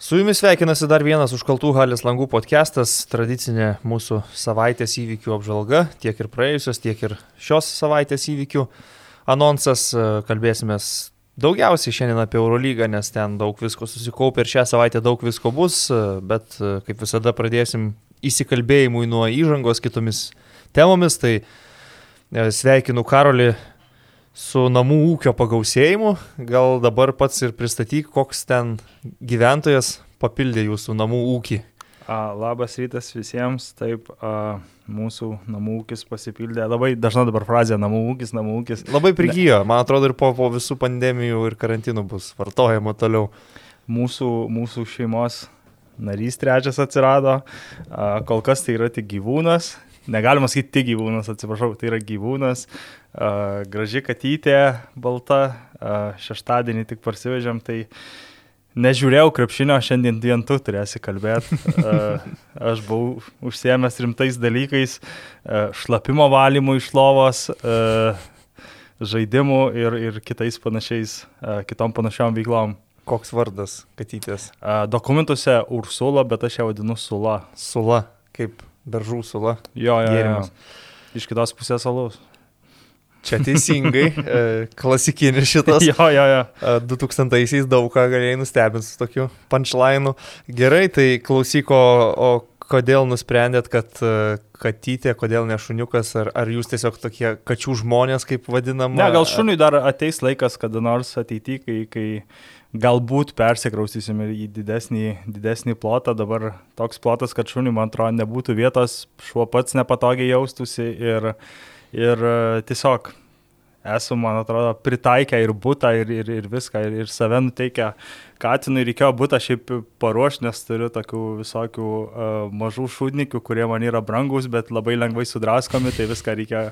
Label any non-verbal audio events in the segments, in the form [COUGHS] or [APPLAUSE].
Su jumis sveikinasi dar vienas užkaltų halės langų podcastas, tradicinė mūsų savaitės įvykių apžvalga, tiek ir praėjusios, tiek ir šios savaitės įvykių anonsas. Kalbėsime daugiausiai šiandien apie Eurolygą, nes ten daug visko susikaupė ir šią savaitę daug visko bus, bet kaip visada pradėsim įsikalbėjimui nuo įžangos kitomis temomis. Tai e, sveikinu Karolį su namų ūkio pagausėjimu. Gal dabar pats ir pristatyk, koks ten gyventojas papildė jūsų namų ūkį. A, labas rytas visiems, taip, a, mūsų namų ūkis pasipildė. Labai dažna dabar frazė namų ūkis, namų ūkis. Labai prigijo, man atrodo ir po, po visų pandemijų ir karantinų bus vartojama toliau. Mūsų, mūsų šeimos narys trečias atsirado, a, kol kas tai yra tik gyvūnas, negalima sakyti tik gyvūnas, atsiprašau, tai yra gyvūnas, uh, graži katytė, balta, uh, šeštadienį tik parsivežėm, tai nežiūrėjau krepšinio, šiandien vien tu turėsi kalbėti. Uh, aš buvau užsiemęs rimtais dalykais, uh, šlapimo valymu iš lovos. Uh, žaidimų ir, ir kitais panašiais, uh, kitom panašiom veiklom. Koks vardas katytės? Dokumentuose Ursula, bet aš ją vadinu Sula. Sula, kaip beržų sula. Jo, jo, gėrimas. Jo. Iš kitos pusės alaus. Čia teisingai, [LAUGHS] e, klasikinis šitas. jo, jo, jo. 2000-aisiais daug ką galėjai nustebinti su tokiu punchline'u. Gerai, tai klausyk, o, kodėl nusprendėt, kad e, katytė, kodėl ne šuniukas, ar, ar jūs tiesiog tokie kačių žmonės, kaip vadinam? Ne, gal šuniui dar ateis laikas, kada nors ateityje, kai, kai galbūt persikraustysim ir į didesnį, didesnį plotą. Dabar toks plotas, kad šuniui, man atrodo, nebūtų vietos, šuo pats nepatogiai jaustųsi ir, ir e, tiesiog esu, man atrodo, pritaikę ir būtą, ir, ir, ir viską, ir, ir save nuteikę katinui reikėjo būtą šiaip paruošti, nes turiu tokių visokių uh, mažų šūdnikių, kurie man yra brangus, bet labai lengvai sudraskomi, tai viską reikia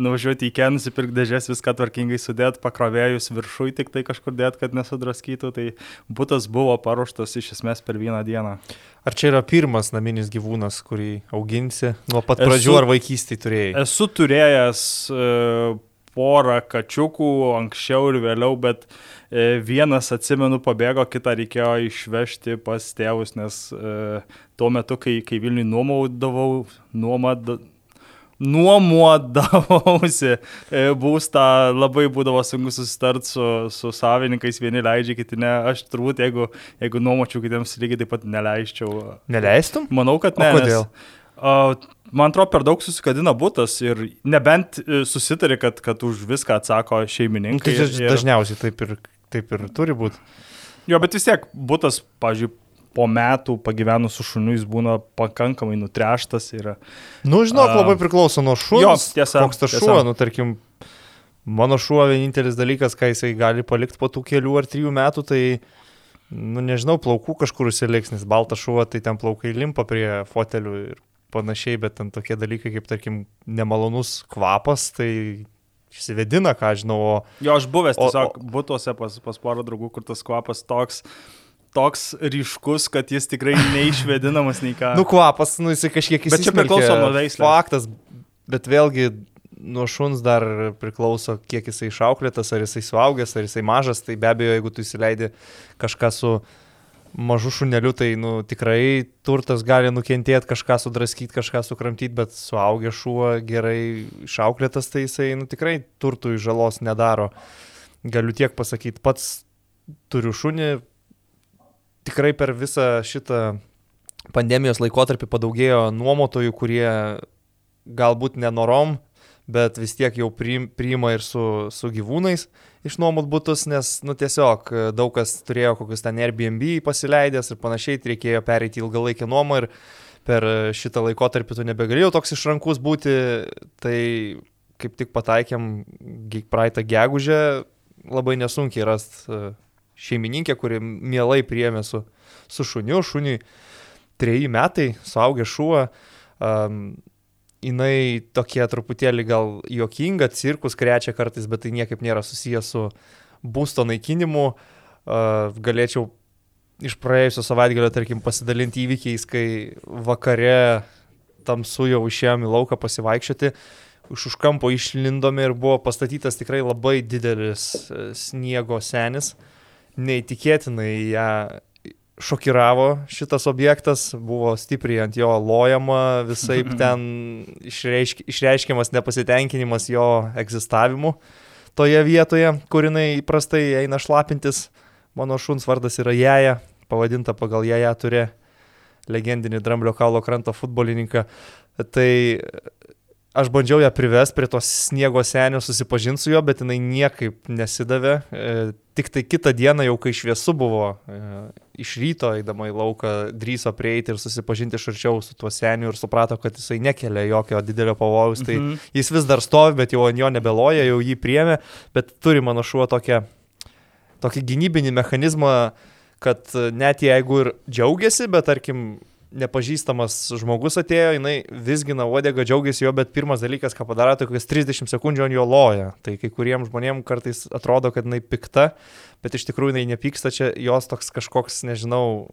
nuvažiuoti į ken, nusipirkti dėžės, viską tvarkingai sudėti, pakrovėjus viršui tik tai kažkur dėti, kad nesudraskytų, tai būtas buvo paruoštas iš esmės per vieną dieną. Ar čia yra pirmas naminis gyvūnas, kurį auginsi nuo pat pradžių esu, ar vaikystėje turėjai? Esu turėjęs uh, porą kačiukų anksčiau ir vėliau, bet e, vienas, atsimenu, pabėgo, kitą reikėjo išvežti pas tėvus, nes e, tuo metu, kai, kai Vilniui nuomaudavau, nuomad, nuomodavausi e, būstą, labai būdavo sunku susitarti su, su savininkais, vieni leidžia, kiti ne. Aš turbūt, jeigu, jeigu nuomočiau kitiems lygiai taip pat neleisčiau. Neleistum? Manau, kad ne. O kodėl? Nes, uh, man atrodo, per daug susikadina būtas ir nebent e, susitarė, kad, kad už viską atsako šeimininkai. Nu, tai ir... dažniausiai taip ir, taip ir turi būti. Jo, bet vis tiek būtas, pažiūrėjau, po metų pagyvenus su šuniu jis būna pakankamai nutreštas. Ir, nu, žinok, labai priklauso nuo šuo. Jo, tiesa. Koks tas šuo, nu, tarkim, mano šuo vienintelis dalykas, ką jisai gali palikti po tų kelių ar trijų metų, tai, nu, nežinau, plaukų kažkur užsiliks, nes baltas šuo, tai ten plaukai limpa prie fotelių ir panašiai, bet ten tokie dalykai kaip, tarkim, nemalonus kvapas, tai išsivedina, ką žinau. O, jo, aš buvęs o, tiesiog o, būtuose pas, pas porą draugų, kur tas kvapas toks toks ryškus, kad jis tikrai neišvedinamas nei ką. nu, kvapas, nu, jisai kažkiek įsivaizduoja. Bet čia priklauso nuo veislės. Faktas, bet vėlgi nuo šuns dar priklauso, kiek jisai išauklėtas, ar jisai suaugęs, ar jisai mažas, tai be abejo, jeigu tu įsileidi kažką su mažu šuneliu, tai nu, tikrai turtas gali nukentėti, kažką sudraskyti, kažką sukramtyti, bet suaugęs šuo gerai išauklėtas, tai jisai nu, tikrai turtui žalos nedaro. Galiu tiek pasakyti, pats turiu šunį, tikrai per visą šitą pandemijos laikotarpį padaugėjo nuomotojų, kurie galbūt nenorom, bet vis tiek jau priima ir su, su gyvūnais išnuomot būtus, nes, nu, tiesiog e, daug kas turėjo kokius ten Airbnb pasileidęs ir panašiai, tai reikėjo pereiti ilgalaikę nuomą ir per šitą laikotarpį tu nebegalėjau toks išrankus būti, tai kaip tik pataikėm praeitą gegužę, labai nesunkiai rast e, šeimininkę, kuri mielai priemė su, su šuniu, šuniui treji metai, suaugę šuo, um, jinai tokia truputėlį gal juokinga, cirkus krečia kartais, bet tai niekaip nėra susijęs su būsto naikinimu. Galėčiau iš praėjusio savaitgalio, tarkim, pasidalinti įvykiais, kai vakare tamsu jau išėjom į lauką pasivaikščioti, iš už kampo išlindome ir buvo pastatytas tikrai labai didelis e, sniego senis. Neįtikėtinai ją šokiravo šitas objektas, buvo stipriai ant jo lojama, visai [LAUGHS] ten išreišk, išreiškiamas nepasitenkinimas jo egzistavimu toje vietoje, kur jinai įprastai eina šlapintis. Mano šuns vardas yra Jaja, pavadinta pagal Jaja turė legendinį Dramblio kaulo kranto futbolininką. Tai aš bandžiau ją privesti prie tos sniego senio, susipažinti su juo, bet jinai niekaip nesidavė. E, tik tai kitą dieną, jau kai šviesu buvo, e, iš ryto eidama į lauką, drįso prieiti ir susipažinti iš arčiau su tuo seniu ir suprato, kad jisai nekelia jokio didelio pavojaus. Tai mhm. jis vis dar stovi, bet jau ant jo nebeloja, jau jį priemė, bet turi mano šuo tokią, tokį gynybinį mechanizmą, kad net jeigu ir džiaugiasi, bet tarkim nepažįstamas žmogus atėjo, jinai visgina uodegą, džiaugiasi jo, bet pirmas dalykas, ką padaro, tai kokias 30 sekundžių ant jo loja. Tai kai kuriems žmonėms kartais atrodo, kad jinai pikta, bet iš tikrųjų jinai nepyksta, čia jos toks kažkoks, nežinau,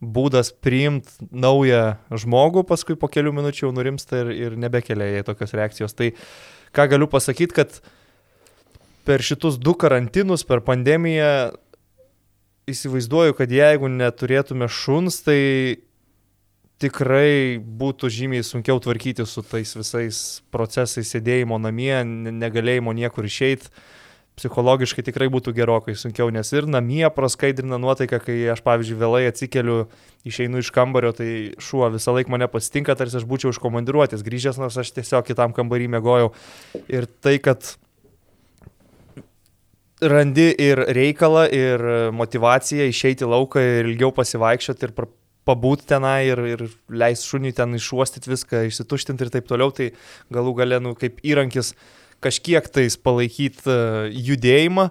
būdas priimti naują žmogų, paskui po kelių minučių jau nurimsta ir, ir nebekelia jai tokios reakcijos. Tai ką galiu pasakyti, kad per šitus du karantinus, per pandemiją įsivaizduoju, kad jeigu neturėtume šuns, tai tikrai būtų žymiai sunkiau tvarkyti su tais visais procesais sėdėjimo namie, negalėjimo niekur išeiti. Psichologiškai tikrai būtų gerokai sunkiau, nes ir namie praskaidrina nuotaiką, kai aš, pavyzdžiui, vėlai atsikeliu, išeinu iš kambario, tai šuo visą laiką mane pasitinka, tarsi aš būčiau iš komandiruotės, grįžęs, nors aš tiesiog kitam kambarį mėgojau. Ir tai, kad randi ir reikalą, ir motivaciją išeiti lauką ir ilgiau pasivaikščioti ir pabūt tenai ir, ir leis šuniui ten išuostyti viską, išsituštinti ir taip toliau, tai galų gale, nu, kaip įrankis kažkiek tais palaikyti uh, judėjimą,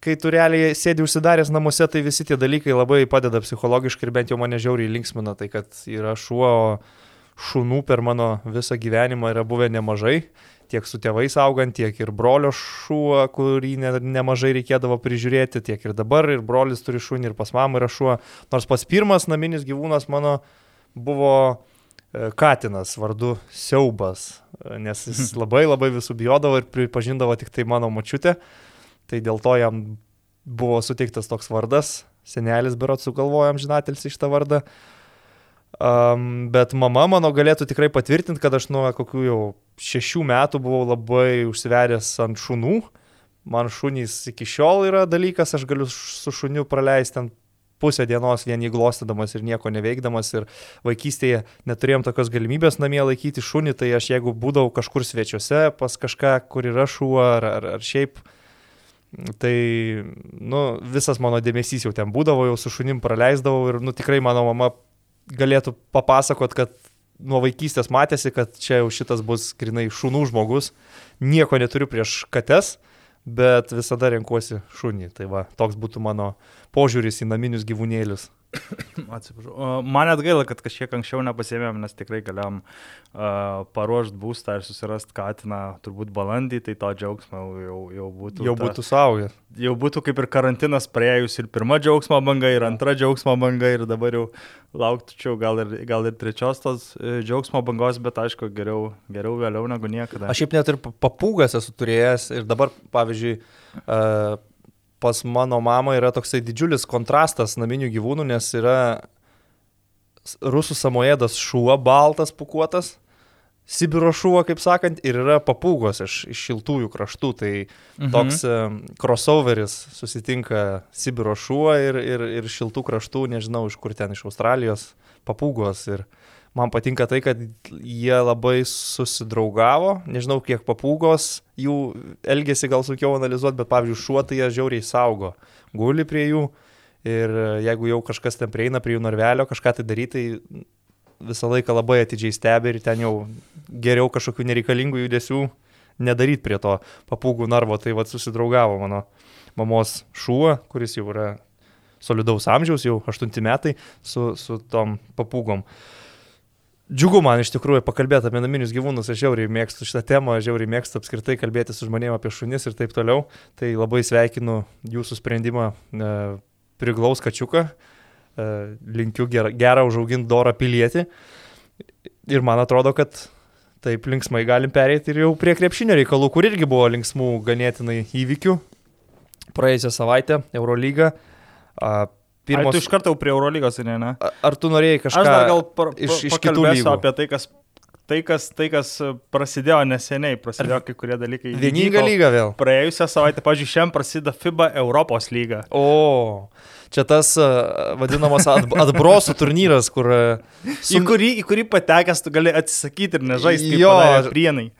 kai tu realiai sėdi užsidaręs namuose, tai visi tie dalykai labai padeda psichologiškai ir bent jau mane žiauriai linksmina, tai kad yra šuo, o šunų per mano visą gyvenimą yra buvę nemažai tiek su tėvais augant, tiek ir brolio šuo, kurį ne, nemažai reikėdavo prižiūrėti, tiek ir dabar, ir brolis turi šunį, ir pas mamą yra šuo. Nors pas pirmas naminis gyvūnas mano buvo e, Katinas vardu Siaubas, e, nes jis [LAUGHS] labai labai visų bijodavo ir pripažindavo tik tai mano mačiutė. Tai dėl to jam buvo suteiktas toks vardas. Senelis berot sugalvojom žinatelis iš tą vardą. Um, bet mama mano galėtų tikrai patvirtinti, kad aš nuo kokių jau šešių metų buvau labai užsiveręs ant šunų. Man šunys iki šiol yra dalykas, aš galiu su šuniu praleisti ten pusę dienos vien jį glostydamas ir nieko neveikdamas. Ir vaikystėje neturėjom tokios galimybės namie laikyti šunį, tai aš jeigu būdavau kažkur svečiuose pas kažką, kur yra šuo ar, ar, ar šiaip, tai nu, visas mano dėmesys jau ten būdavo, jau su šunim praleisdavau ir nu, tikrai mano mama galėtų papasakot, kad nuo vaikystės matėsi, kad čia jau šitas bus grinai šunų žmogus. Nieko neturiu prieš kates, bet visada renkuosi šunį. Tai va, toks būtų mano požiūris į naminius gyvūnėlius. [COUGHS] Atsiprašau. Man net gaila, kad kažkiek anksčiau nepasėmėm, nes tikrai galėjom uh, paruošti būstą ir susirasti katiną turbūt balandį, tai to džiaugsmo jau, jau būtų. Jau būtų saugęs. Jau būtų kaip ir karantinas praėjus ir pirma džiaugsmo banga, ir antra džiaugsmo banga, ir dabar jau laukčiau gal ir, gal ir trečios tos e, džiaugsmo bangos, bet aišku, geriau, geriau vėliau negu niekada. Aš šiaip net ir papūgas esu turėjęs ir dabar, pavyzdžiui, uh, pas mano mamą yra toksai didžiulis kontrastas naminių gyvūnų, nes yra rusų samoėdas šuo baltas pukuotas, Sibiro šuo, kaip sakant, ir yra papūgos iš, iš šiltųjų kraštų. Tai mhm. toks crossoveris susitinka Sibiro šuo ir, ir, ir šiltų kraštų, nežinau iš kur ten, iš Australijos, papūgos. Ir, man patinka tai, kad jie labai susidraugavo, nežinau kiek papūgos, jų elgesi gal sunkiau analizuoti, bet pavyzdžiui, šuo tai jie žiauriai saugo, guli prie jų ir jeigu jau kažkas ten prieina prie jų narvelio, kažką tai daryti, tai visą laiką labai atidžiai stebi ir ten jau geriau kažkokių nereikalingų judesių nedaryti prie to papūgų narvo, tai vad susidraugavo mano mamos šuo, kuris jau yra solidaus amžiaus, jau 8 metai, su, su tom papūgom. Uh, Džiugu man iš tikrųjų pakalbėti apie naminius gyvūnus, aš žiauriai mėgstu šitą temą, žiauriai mėgstu apskritai kalbėti su žmonėmis apie šunis ir taip toliau. Tai labai sveikinu jūsų sprendimą e, priglaus kačiuką, e, linkiu gerą, gerą užauginti dorą pilietį. Ir man atrodo, kad taip linksmai galim perėti ir jau prie krepšinio reikalų, kur irgi buvo linksmų ganėtinai įvykių. Praėjusią savaitę Eurolyga pirmos... Ar tu iš karto prie Eurolygos, ne, ne? Ar tu norėjai kažką... Aš dar gal par, iš, iš kitų lygų apie tai, kas tai kas, tai, kas prasidėjo neseniai, prasidėjo kai kurie dalykai. Vieninga lyga vėl. Praėjusią savaitę, pažiūrėjau, šiandien prasideda FIBA Europos lyga. O, čia tas vadinamas [LAUGHS] atbrosų turnyras, kur... Su... Į, kurį, į kurį patekęs tu gali atsisakyti ir nežaisti. Jo, prienai.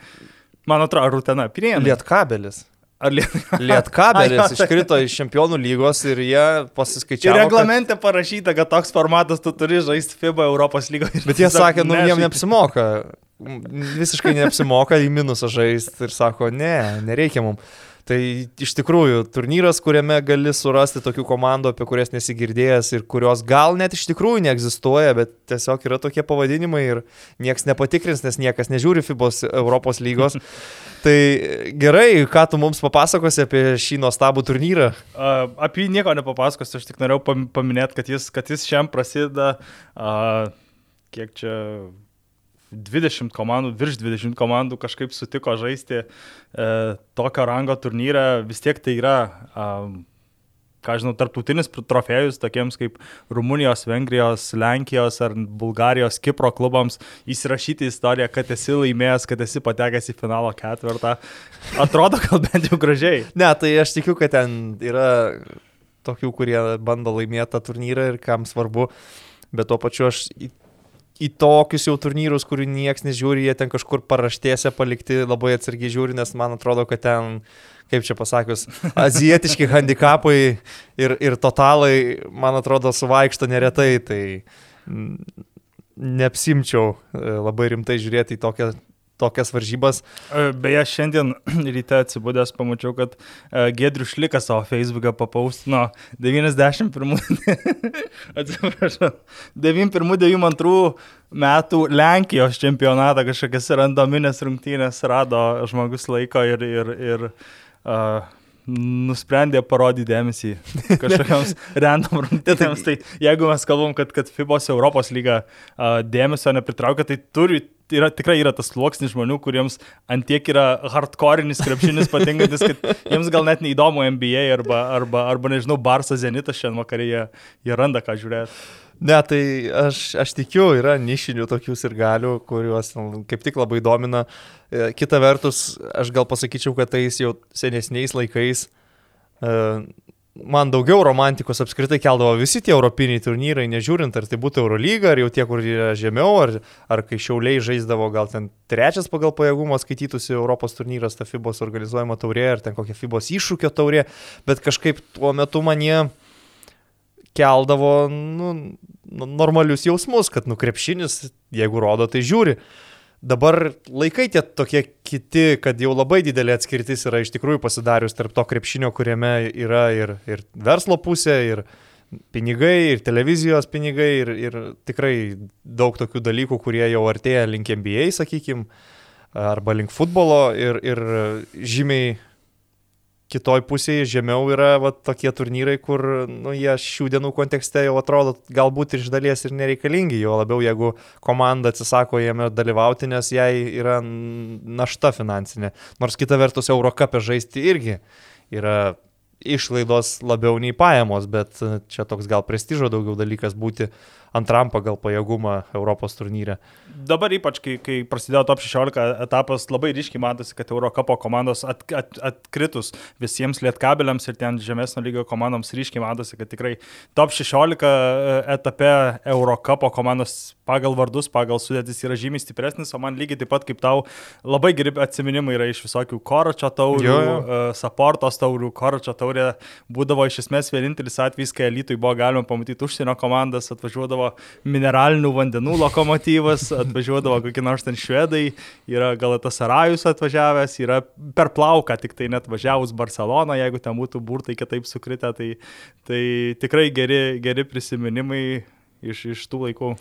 Man atrodo, Rutena, prienai. Lietkabelis. Liet... [LAUGHS] Lietkabelis [LAUGHS] iškrito iš čempionų lygos ir jie pasiskaičiavo. Ir reglamente kad... parašyta, kad toks formatas tu turi žaisti FIBA Europos lygoje. Bet jie sakė, nu jiem neapsimoka. Visiškai neapsimoka į minusą žaisti ir sako, ne, nereikia mums. Tai iš tikrųjų turnyras, kuriame gali surasti tokių komandų, apie kurias nesigirdėjęs ir kurios gal net iš tikrųjų neegzistuoja, bet tiesiog yra tokie pavadinimai ir niekas nepatikrins, nes niekas nežiūri FIBOS Europos lygos. [LAUGHS] tai gerai, ką tu mums papasakosi apie šį nuostabų turnyrą? Uh, apie jį nieko nepapasakosiu, aš tik norėjau paminėti, kad jis, kad jis šiam prasideda, uh, kiek čia 20 komandų, virš 20 komandų kažkaip sutiko žaisti e, tokio rango turnyrą, vis tiek tai yra, e, ką žinau, tarptautinis trofėjus tokiems kaip Rumunijos, Vengrijos, Lenkijos ar Bulgarijos, Kipro klubams įsirašyti istoriją, kad esi laimėjęs, kad esi patekęs į finalo ketvirtą. Atrodo, gal bent jau gražiai. Ne, tai aš tikiu, kad ten yra tokių, kurie bando laimėti tą turnyrą ir kam svarbu. Bet tuo pačiu aš į tokius jau turnyrus, kurių niekas nežiūri, jie ten kažkur paraštėse palikti labai atsargiai žiūri, nes man atrodo, kad ten, kaip čia pasakius, [LAUGHS] azijietiški handikapai ir, ir totalai, man atrodo, suvaikšto neretai, tai neapsimčiau e, labai rimtai žiūrėti į tokią tokias varžybas. E, beje, šiandien [CLEARS THROAT] ryte atsibūdęs pamačiau, kad e, Gedrius Šlikas savo Facebooką papaustino 91, [LAUGHS] atsiprašau, 91-92 metų Lenkijos čempionatą kažkokias randominės rungtynės rado žmogus laiko ir, ir, ir uh, nusprendė parodyti dėmesį [LAUGHS] kažkokiams random rungtynėms. tai jeigu mes kalbam, kad, kad FIBOS Europos lyga uh, dėmesio nepritraukia, tai turi yra, tikrai yra tas sluoksnis žmonių, kuriems antiek yra hardcore'is krepšinis patinkantis, kad jiems gal net neįdomu NBA arba, arba, arba nežinau, Barça Zenitas šiandien vakarė jie, jie randa ką žiūrėti. Ne, tai aš, aš tikiu, yra nišinių tokių ir galių, kuriuos kaip tik labai domina. E, kita vertus, aš gal pasakyčiau, kad tais jau senesniais laikais e, man daugiau romantikos apskritai keldavo visi tie europiniai turnyrai, nežiūrint, ar tai būtų Eurolyga, ar jau tie, kur yra žemiau, ar, ar kai šiauliai žaisdavo gal ten trečias pagal pajėgumą skaitytųsi Europos turnyras, ta FIBOS organizuojama taurė, ar ten kokia FIBOS iššūkio taurė, bet kažkaip tuo metu man jie keldavo nu, normalius jausmus, kad nukrepšinis, jeigu rodo, tai žiūri. Dabar laikai tie tokie kiti, kad jau labai didelė atskirtis yra iš tikrųjų pasidarius tarp to krepšinio, kuriame yra ir, ir verslo pusė, ir pinigai, ir televizijos pinigai, ir, ir tikrai daug tokių dalykų, kurie jau artėja link NBA, sakykime, arba link futbolo ir, ir žymiai kitoj pusėje žemiau yra va, tokie turnyrai, kur nu, jie šių dienų kontekste jau atrodo galbūt iš dalies ir nereikalingi, jo labiau jeigu komanda atsisako jame dalyvauti, nes jai yra našta finansinė. Nors kita vertus Eurocapė žaisti irgi yra išlaidos labiau nei pajamos, bet čia toks gal prestižo daugiau dalykas būti antram pagal pajėgumą Europos turnyre. Dabar ypač, kai, kai prasidėjo top 16 etapas, labai ryškiai matosi, kad Eurocapo komandos at, at, atkritus visiems lietkabeliams ir ten žemesnio lygio komandoms ryškiai matosi, kad tikrai top 16 e, etape Eurocapo komandos pagal vardus, pagal sudėtis yra žymiai stipresnis, o man lygiai taip pat kaip tau labai geri atsiminimai yra iš visokių Koročio taurių. Uh, Saportos taurių, Koročio taurė būdavo iš esmės vienintelis atvejis, kai elitui buvo galima pamatyti užsienio komandas, atvažiuodavo mineralinių vandenų lokomotyvas, atvažiuodavo kokie nors ten švedai, yra Galatas Arajus atvažiavęs, yra per plauką, tik tai net važiavus Barceloną, jeigu ten būtų burtai kitaip sukritę, tai, tai tikrai geri, geri prisiminimai iš, iš tų laikų.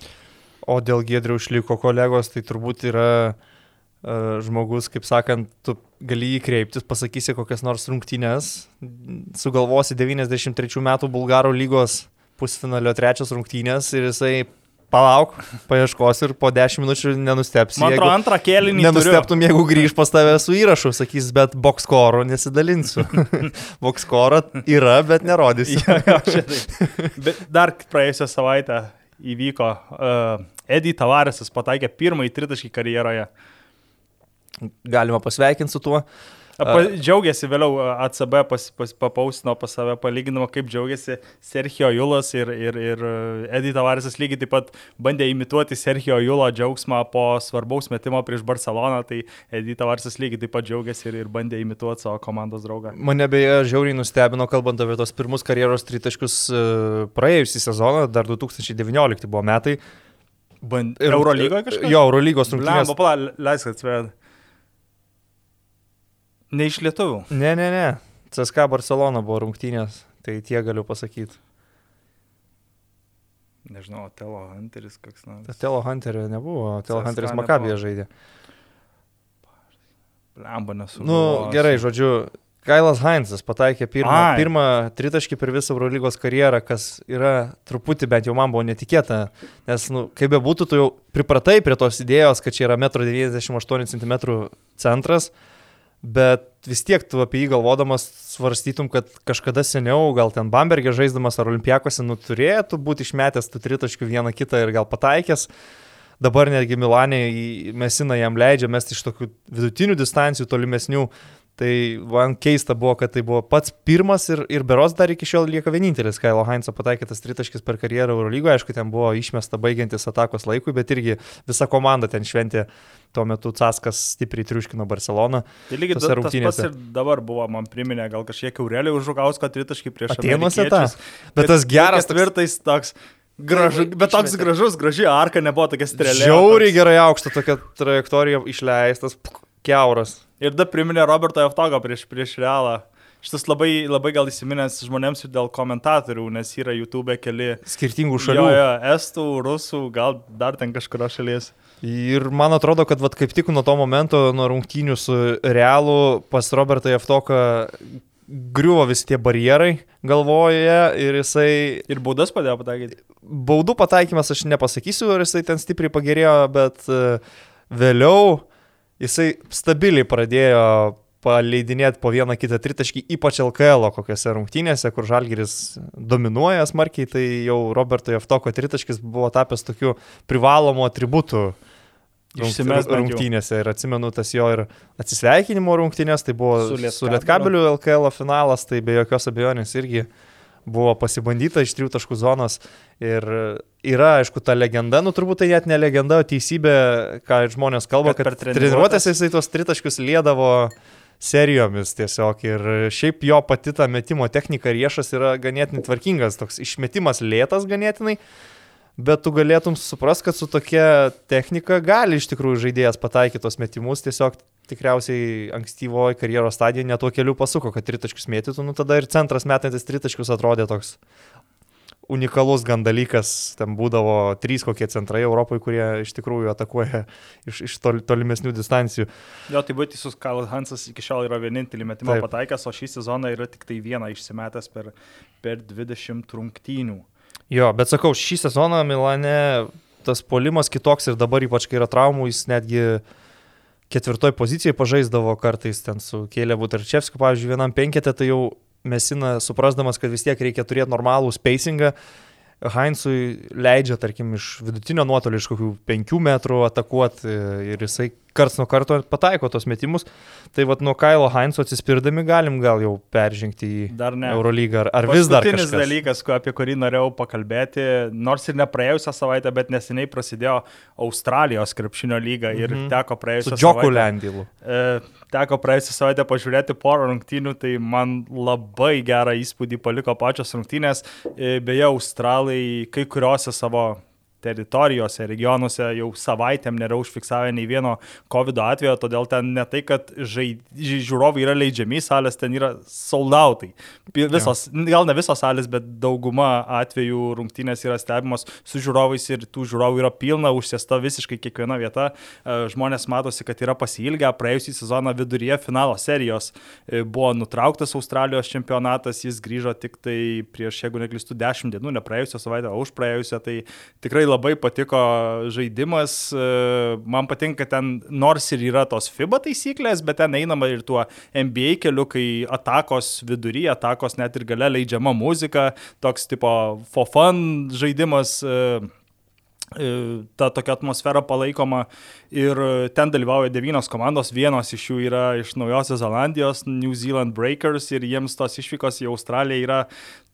O dėl Gedrių išliko kolegos, tai turbūt yra uh, žmogus, kaip sakant, tu gali jį kreiptis, pasakysi kokias nors rungtynės, sugalvosi 93 metų Bulgarų lygos pusfinalio trečios rungtynės ir jisai palauk, paieškos ir po 10 minučių nenustepsi. Man atrodo, antrą kėlinį. Nenusteptum, jeigu grįž pas tave su įrašu, sakys, bet bokskorų nesidalinsiu. [LAUGHS] bokskorą yra, bet nerodysiu. ja, ja, bet dar praėjusią savaitę įvyko. Uh, Edi Tavaresas pataikė pirmąjį tritaškį karjeroje. Galima pasveikinti su tuo. Uh, Pa, džiaugiasi vėliau ACB pas, pas, papausino pas save palyginimo, kaip džiaugiasi Sergio Julas ir, ir, ir Edi Tavaresas lygiai taip pat bandė imituoti Sergio Julo džiaugsmą po svarbaus metimo prieš Barceloną, tai Edi Tavaresas lygiai taip pat džiaugiasi ir, ir bandė imituoti savo komandos draugą. Mane beje žiauriai nustebino, kalbant apie tos pirmus karjeros tritaškius praėjusį sezoną, dar 2019 buvo metai. Band... Eurolygoje kažkas? Jo, Eurolygos rungtynės. Lemba, pala, leisk atsved. Ne iš lietuvių. Ne, ne, ne. CSK Barcelona buvo rungtynės, tai tie galiu pasakyti. Nežinau, Telo Hunteris koks nors. Telo Hunterio nebuvo, Telo Hunteris Makabėje žaidė. Lemba nesu. Nu, gerai, žodžiu, Kailas Heinzas pataikė pirmą, Ai. pirmą tritaškį per visą Eurolygos karjerą, kas yra truputį bent jau man buvo netikėta, nes, nu, kaip be būtų, tu jau pripratai prie tos idėjos, kad čia yra 1,98 m centras, bet vis tiek tu apie jį galvodamas svarstytum, kad kažkada seniau, gal ten Bambergė žaisdamas ar Olimpijakose, nu turėtų būti išmetęs tų tritaškių vieną kitą ir gal pataikęs. Dabar netgi Milanė į Mesiną jam leidžia mesti iš tokių vidutinių distancijų, tolimesnių. Tai man keista buvo, kad tai buvo pats pirmas ir, ir beros dar iki šiol lieka vienintelis Kailo Heinzo pataikytas tritaškis per karjerą Eurolygoje. Aišku, ten buvo išmesta baigiantis atakos laikui, bet irgi visa komanda ten šventė. Tuo metu Caskas stipriai triuškino Barceloną. Tai lygiai tas pats ir dabar buvo, man priminė gal kažkiek Aurelį užžugausko tritaškį prieš Atenuose tą. Bet, bet tas geras tvirtais toks. Gražu, bet toks gražus, graži arka nebuvo tokia strėlė. Žiauriai gerai aukšta tokia trajektorija išleistas, keuras. Ir dar priminė Roberto Eftogo prieš, prieš realą. Šitas labai, labai gal įsiminęs žmonėms ir dėl komentatorių, nes yra YouTube keli. Skirtingų šalių. Jo, jo, estų, rusų, gal dar ten kažkurio šalies. Ir man atrodo, kad vat, kaip tik nuo to momento, nuo rungtynių su realu, pas Robertą Eftoką griuvo visi tie barjerai galvoje ir jisai... Ir baudas padėjo pataikyti. Baudų pataikymas aš nepasakysiu, ar jisai ten stipriai pagerėjo, bet uh, vėliau jisai stabiliai pradėjo paleidinėti po vieną kitą tritaškį, ypač LKL kokiose rungtynėse, kur Žalgiris dominuoja smarkiai, tai jau Roberto Jeftoko tritaškis buvo tapęs tokiu privalomu atributu rungtynėse. Ir atsimenu tas jo ir atsisveikinimo rungtynės, tai buvo su Lietkabeliu. LKL finalas, tai be jokios abejonės irgi buvo pasibandyta iš trijų taškų zonos ir yra, aišku, ta legenda, nu turbūt tai net ne legenda, o teisybė, ką žmonės kalba, kad, kad treniruotėse jisai tos tritaškius lėdavo serijomis tiesiog ir šiaip jo pati ta metimo technika riešas yra ganėtinai tvarkingas, toks išmetimas lėtas ganėtinai, bet tu galėtum suprast, kad su tokia technika gali iš tikrųjų žaidėjas pataikyti tos metimus, tiesiog tikriausiai ankstyvoji karjeros stadija netuo keliu pasuko, kad tritaškius mėtytų, nu tada ir centras metantis tritaškius atrodė toks unikalus gan dalykas, ten būdavo trys kokie centrai Europoje, kurie iš tikrųjų atakuoja iš, iš tol, tolimesnių distancijų. Jo, tai būtų teisus, Karl Hansas iki šiol yra vienintelį metimą Taip. pataikęs, o šį sezoną yra tik tai vieną išsimetęs per, per 20 rungtynių. Jo, bet sakau, šį sezoną Milane tas polimas kitoks ir dabar ypač kai yra traumų, jis netgi ketvirtoj pozicijai pažaisdavo kartais ten su Kėlėvu Tarčevskiu, pavyzdžiui, vienam penketė, tai jau Mesina, suprasdamas, kad vis tiek reikia turėti normalų spacingą, Heinzui leidžia, tarkim, iš vidutinio nuotolio, iš kokių penkių metrų atakuoti ir jisai karts nuo karto pataiko tos metimus. Tai vad nuo Kailo Heinzo atsispirdami galim gal jau peržengti į Eurolygą. Ar, ar vis dar? Paskutinis dalykas, apie kurį norėjau pakalbėti, nors ir ne praėjusią savaitę, bet neseniai prasidėjo Australijos krepšinio lyga ir mm -hmm. teko praėjusią savaitę. Džoku Lendilu. E, teko praėjusią savaitę pažiūrėti porą rungtynių, tai man labai gerą įspūdį paliko pačios rungtynės. E, beje, Australai kai kuriuose savo teritorijose, regionuose jau savaitėm nėra užfiksavę nei vieno COVID atvejo, todėl ten ne tai, kad žaid... žiūrovai yra leidžiami, salės ten yra soldautai. Visos, ja. gal ne visos salės, bet dauguma atvejų rungtynės yra stebimos su žiūrovais ir tų žiūrovų yra pilna, užsėsta visiškai kiekviena vieta. E, žmonės matosi, kad yra pasilgę, praėjusį sezoną viduryje finalo serijos e, buvo nutrauktas Australijos čempionatas, jis grįžo tik tai prieš, jeigu neklystu, 10 dienų, ne praėjusią savaitę, o už praėjusią, tai tikrai labai patiko žaidimas, e, man patinka ten, nors ir yra tos FIBA taisyklės, bet ten einama ir tuo NBA keliu, kai atakos vidury, atakos net ir gale leidžiama muzika, toks tipo for fun žaidimas. Uh, E, ta tokia atmosfera palaikoma ir ten dalyvauja devynios komandos, vienos iš jų yra iš Naujosios Zelandijos, New Zealand Breakers ir jiems tos išvykos į Australiją yra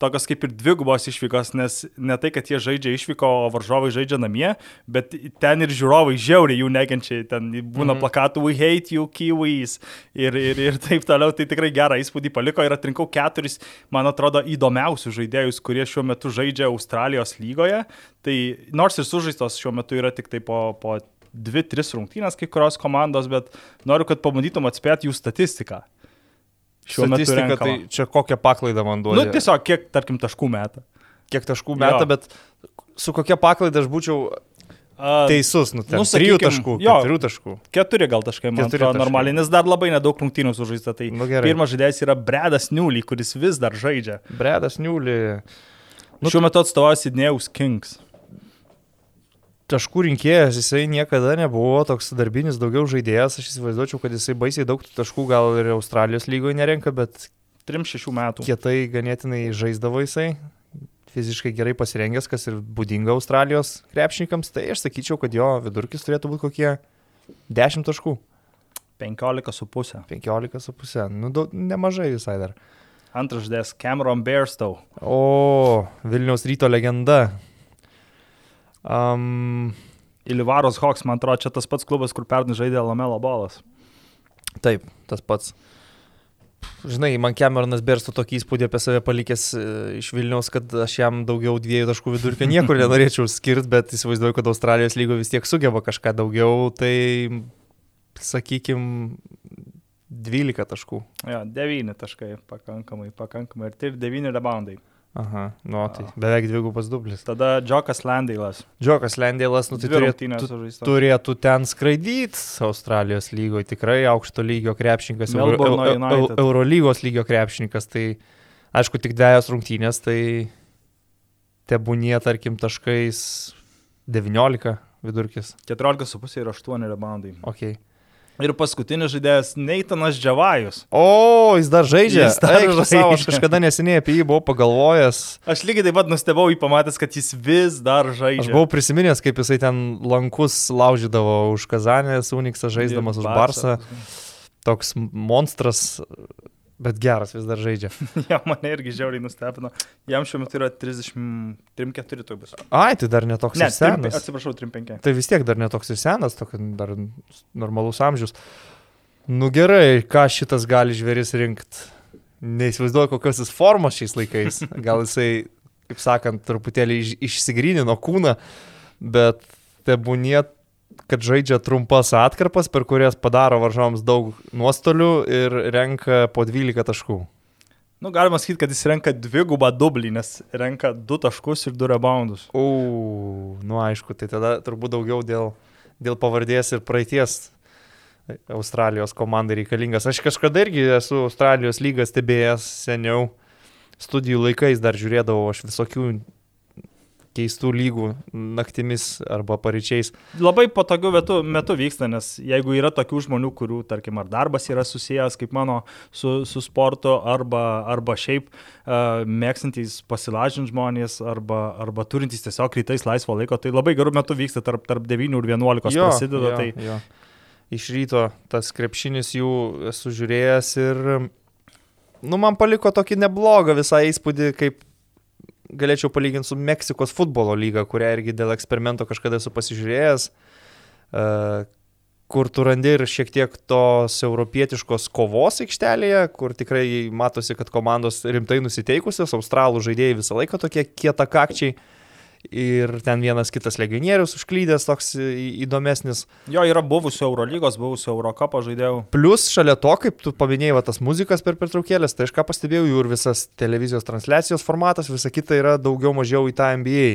tokios kaip ir dvigubos išvykos, nes ne tai, kad jie žaidžia išvyko, o varžovai žaidžia namie, bet ten ir žiūrovai žiauriai jų nekenčia, ten būna mhm. plakatų We hate you, Kiwis ir, ir, ir taip toliau, tai tikrai gerą įspūdį paliko ir atrinkau keturis, man atrodo, įdomiausius žaidėjus, kurie šiuo metu žaidžia Australijos lygoje, tai nors ir sužaistos šiuo metu yra tik tai po, po dvi, tris rungtynės kai kurios komandos, bet noriu, kad pabandytum atspėti jų statistiką šiuo metu. Tai čia kokią paklaidą man duoda? Nu, tiesiog kiek, tarkim, taškų metą. Kiek taškų metą, bet su kokia paklaida aš būčiau Teisus, nu, ten, nu, sakykim, trijų taškų. Jo, keturių taškų. Keturi gal taškai, man atrodo, normaliai, nes dar labai nedaug rungtynių sužaista. Tai nu, gerai. pirmas žaidėjas yra Bredas Niulį, kuris vis dar žaidžia. Bredas Niulį. Nu, Šiuo metu atstovauja Sidnėjaus Kings taškų rinkėjas, jisai niekada nebuvo toks darbinis daugiau žaidėjas, aš įsivaizduočiau, kad jisai baisiai daug taškų gal ir Australijos lygoje nerenka, bet 3-6 metų. Kietai ganėtinai žaisdavo jisai, fiziškai gerai pasirengęs, kas ir būdinga Australijos krepšininkams, tai aš sakyčiau, kad jo vidurkis turėtų būti kokie 10 taškų. 15,5. 15,5, nu daug, nemažai visai dar. Antras žaidėjas Cameron Bearstow. O, Vilniaus ryto legenda. Um, Ilivaros Hawks, man atrodo, čia tas pats klubas, kur pernai žaidė Lamelo balas. Taip, tas pats. Žinai, man Cameronas Berstų tokį įspūdį apie save palikęs e, iš Vilniaus, kad aš jam daugiau dviejų taškų vidurkio niekur nenorėčiau skirti, bet įsivaizduoju, kad Australijos lygo vis tiek sugeba kažką daugiau, tai sakykime 12 taškų. Jo, 9 taškai pakankamai, pakankamai ir tai 9 reboundai. Aha, nu, tai beveik dvigubas dublis. Tada Džokas Landėlas. Džokas Landėlas, nu, tai turėtų, tu, turėtų ten skraidyti Australijos lygoje, tikrai aukšto lygio krepšininkas, Euro, Euro, Eurolygos lygio krepšininkas, tai aišku, tik dviejas rungtynės, tai tebūnie, tarkim, taškais 19 vidurkis. 14,5 ir 8 reboundai. Okay. Ir paskutinis žaidėjas Neitanas Džavajus. O, jis dar žaidžia. Jis dar žaidžia. Savo, aš kažkada neseniai apie jį buvau pagalvojęs. Aš lygiai taip pat nustebau jį pamatęs, kad jis vis dar žaidžia. Aš buvau prisiminęs, kaip jisai ten lankus laužydavo už Kazanės, Uniksą žaisdamas už Barsą. Toks monstras Bet geras vis dar žaidžia. [LAUGHS] ja, mane irgi žiauriai nustebino. Jam šiuo metu yra 33-4 to bus. Ai, tai dar netoks ne, ir senas. 3, atsiprašau, 35. Tai vis tiek dar netoks ir senas, toks dar normalus amžius. Nu gerai, ką šitas gali žvėris rinkti? Neįsivaizduoju, kokios jis formos šiais laikais. [LAUGHS] Gal jisai, kaip sakant, truputėlį iš, išsigrynino kūną, bet tebūnėt kad žaidžia trumpas atkarpas, per kurias padaro varžovams daug nuostolių ir renka po 12 taškų. Nu, galima sakyti, kad jis renka dvigubą dublį, nes renka 2 taškus ir 2 reboundus. O, nu aišku, tai tada turbūt daugiau dėl, dėl pavardės ir praeities Australijos komandai reikalingas. Aš kažkada irgi esu Australijos lygas stebėjęs seniau, studijų laikais dar žiūrėdavau aš visokių keistų lygų naktimis arba paryčiais. Labai patogiu metu, metu vyksta, nes jeigu yra tokių žmonių, kurių, tarkim, ar darbas yra susijęs, kaip mano, su, su sportu, arba, arba šiaip uh, mėgstantys pasilažinti žmonės, arba, arba turintys tiesiog rytais laisvo laiko, tai labai gerų metų vyksta tarp, tarp 9 ir 11 jo, prasideda. Jo, tai... jo. Iš ryto tas krepšinis jų esu žiūrėjęs ir, nu, man paliko tokį neblogą visą įspūdį, kaip galėčiau palyginti su Meksikos futbolo lyga, kurią irgi dėl eksperimento kažkada esu pasižiūrėjęs, e, kur tu randi ir šiek tiek tos europietiškos kovos aikštelėje, kur tikrai matosi, kad komandos rimtai nusiteikusios, australų žaidėjai visą laiką tokie kietakakčiai. kakčiai ir ten vienas kitas legionierius užklydęs toks įdomesnis. Jo, yra buvusio Eurolygos, buvusio Eurocapo žaidėjų. Plus šalia to, kaip tu paminėjai, va, tas muzikas per pertraukėlės, tai aš ką pastebėjau, jų ir visas televizijos transliacijos formatas, visa kita yra daugiau mažiau į tą NBA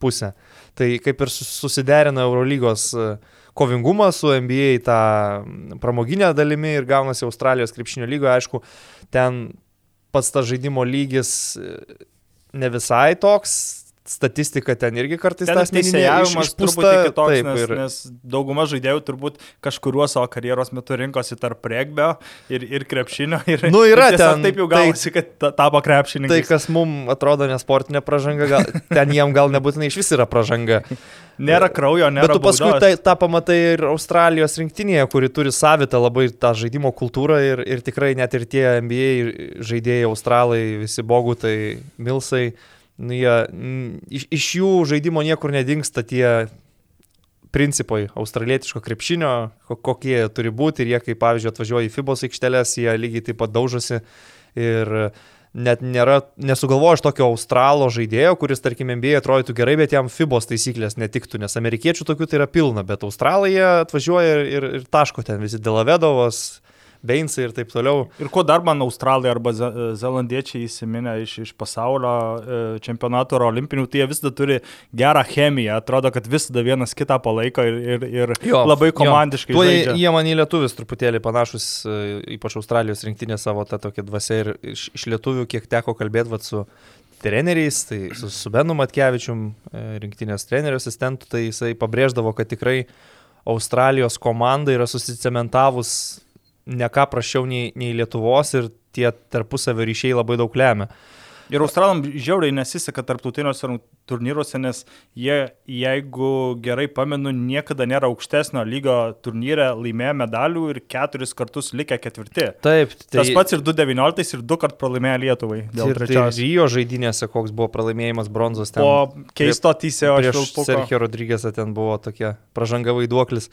pusę. Tai kaip ir susiderina Eurolygos e, kovingumą su NBA tą pramoginę dalimi ir gaunasi Australijos krepšinio lygoje, aišku, ten pats tas žaidimo lygis e, ne visai toks statistika ten irgi kartais Ten tas teisėjavimas truputį kitoks, taip, nes, ir, nes dauguma žaidėjų turbūt kažkuriuo savo karjeros metu rinkosi tarp regbio ir, ir krepšinio. Ir, Nu, yra ir ten, Taip jau tai- gavosi, kad ta- tapo krepšininkai. tai, kas mums atrodo nesportinė pažanga, gal, ten jiem gal nebūtinai iš vis yra pažanga. [LAUGHS] Nėra kraujo, nėra Bet tu paskui tai, tą pamatai ir Australijos rinktinėje, kuri turi savitą labai tą žaidimo kultūrą ir, ir tikrai net ir tie NBA žaidėjai, Australai, visi bogutai, Milsai, nu, jie, mm, iš, iš jų žaidimo niekur nedingsta tie principai australietiško krepšinio, ko- kokie jie turi būti. Ir jie, kaip pavyzdžiui, atvažiuoja į FIBOS aikštelės, jie lygiai taip pat daužosi. Ir net nėra, nesugalvoju aš tokio australo žaidėjo, kuris, tarkim, NBA atrodytų gerai, bet jam FIBOS taisyklės netiktų, nes amerikiečių tokių tai yra pilna, bet australai jie atvažiuoja ir, ir, ir taško ten visi. Delavedovas, Beinsai ir taip toliau. Ir ko dar man australai arba ze- zelandiečiai įsiminę iš, iš pasaulio e, čempionato ar olimpinių, tai jie visada turi gerą chemiją, atrodo, kad visada vienas kitą palaiko ir, ir, ir Jo, labai jo. komandiškai. Tuo žaidžia. jie man į lietuvius truputėlį panašus, e, ypač Australijos rinktinė savo tą tokią dvasę ir iš, iš lietuvių, kiek teko kalbėti vat, su treneriais, tai su, su Benu Matkevičium, e, rinktinės trenerių asistentų, tai jisai pabrėždavo, kad tikrai Australijos komanda yra susicementavus ne ką prašiau nei, nei Lietuvos ir tie tarpusavio ryšiai labai daug lemia. Ir australam žiauriai nesiseka tarptautiniuose turnyruose, nes jie, jeigu gerai pamenu, niekada nėra aukštesnio lygio turnyre laimėję medalių ir keturis kartus likę ketvirti. Taip, Tai... Tas pats ir 2019 ir du kart pralaimėjo Lietuvai dėl ir tai trečios. Rio žaidynėse, koks buvo pralaimėjimas bronzos ten. Po keisto teisėjo prieš. Sergio Rodrygėsą ten buvo tokia pažanga vaiduoklis.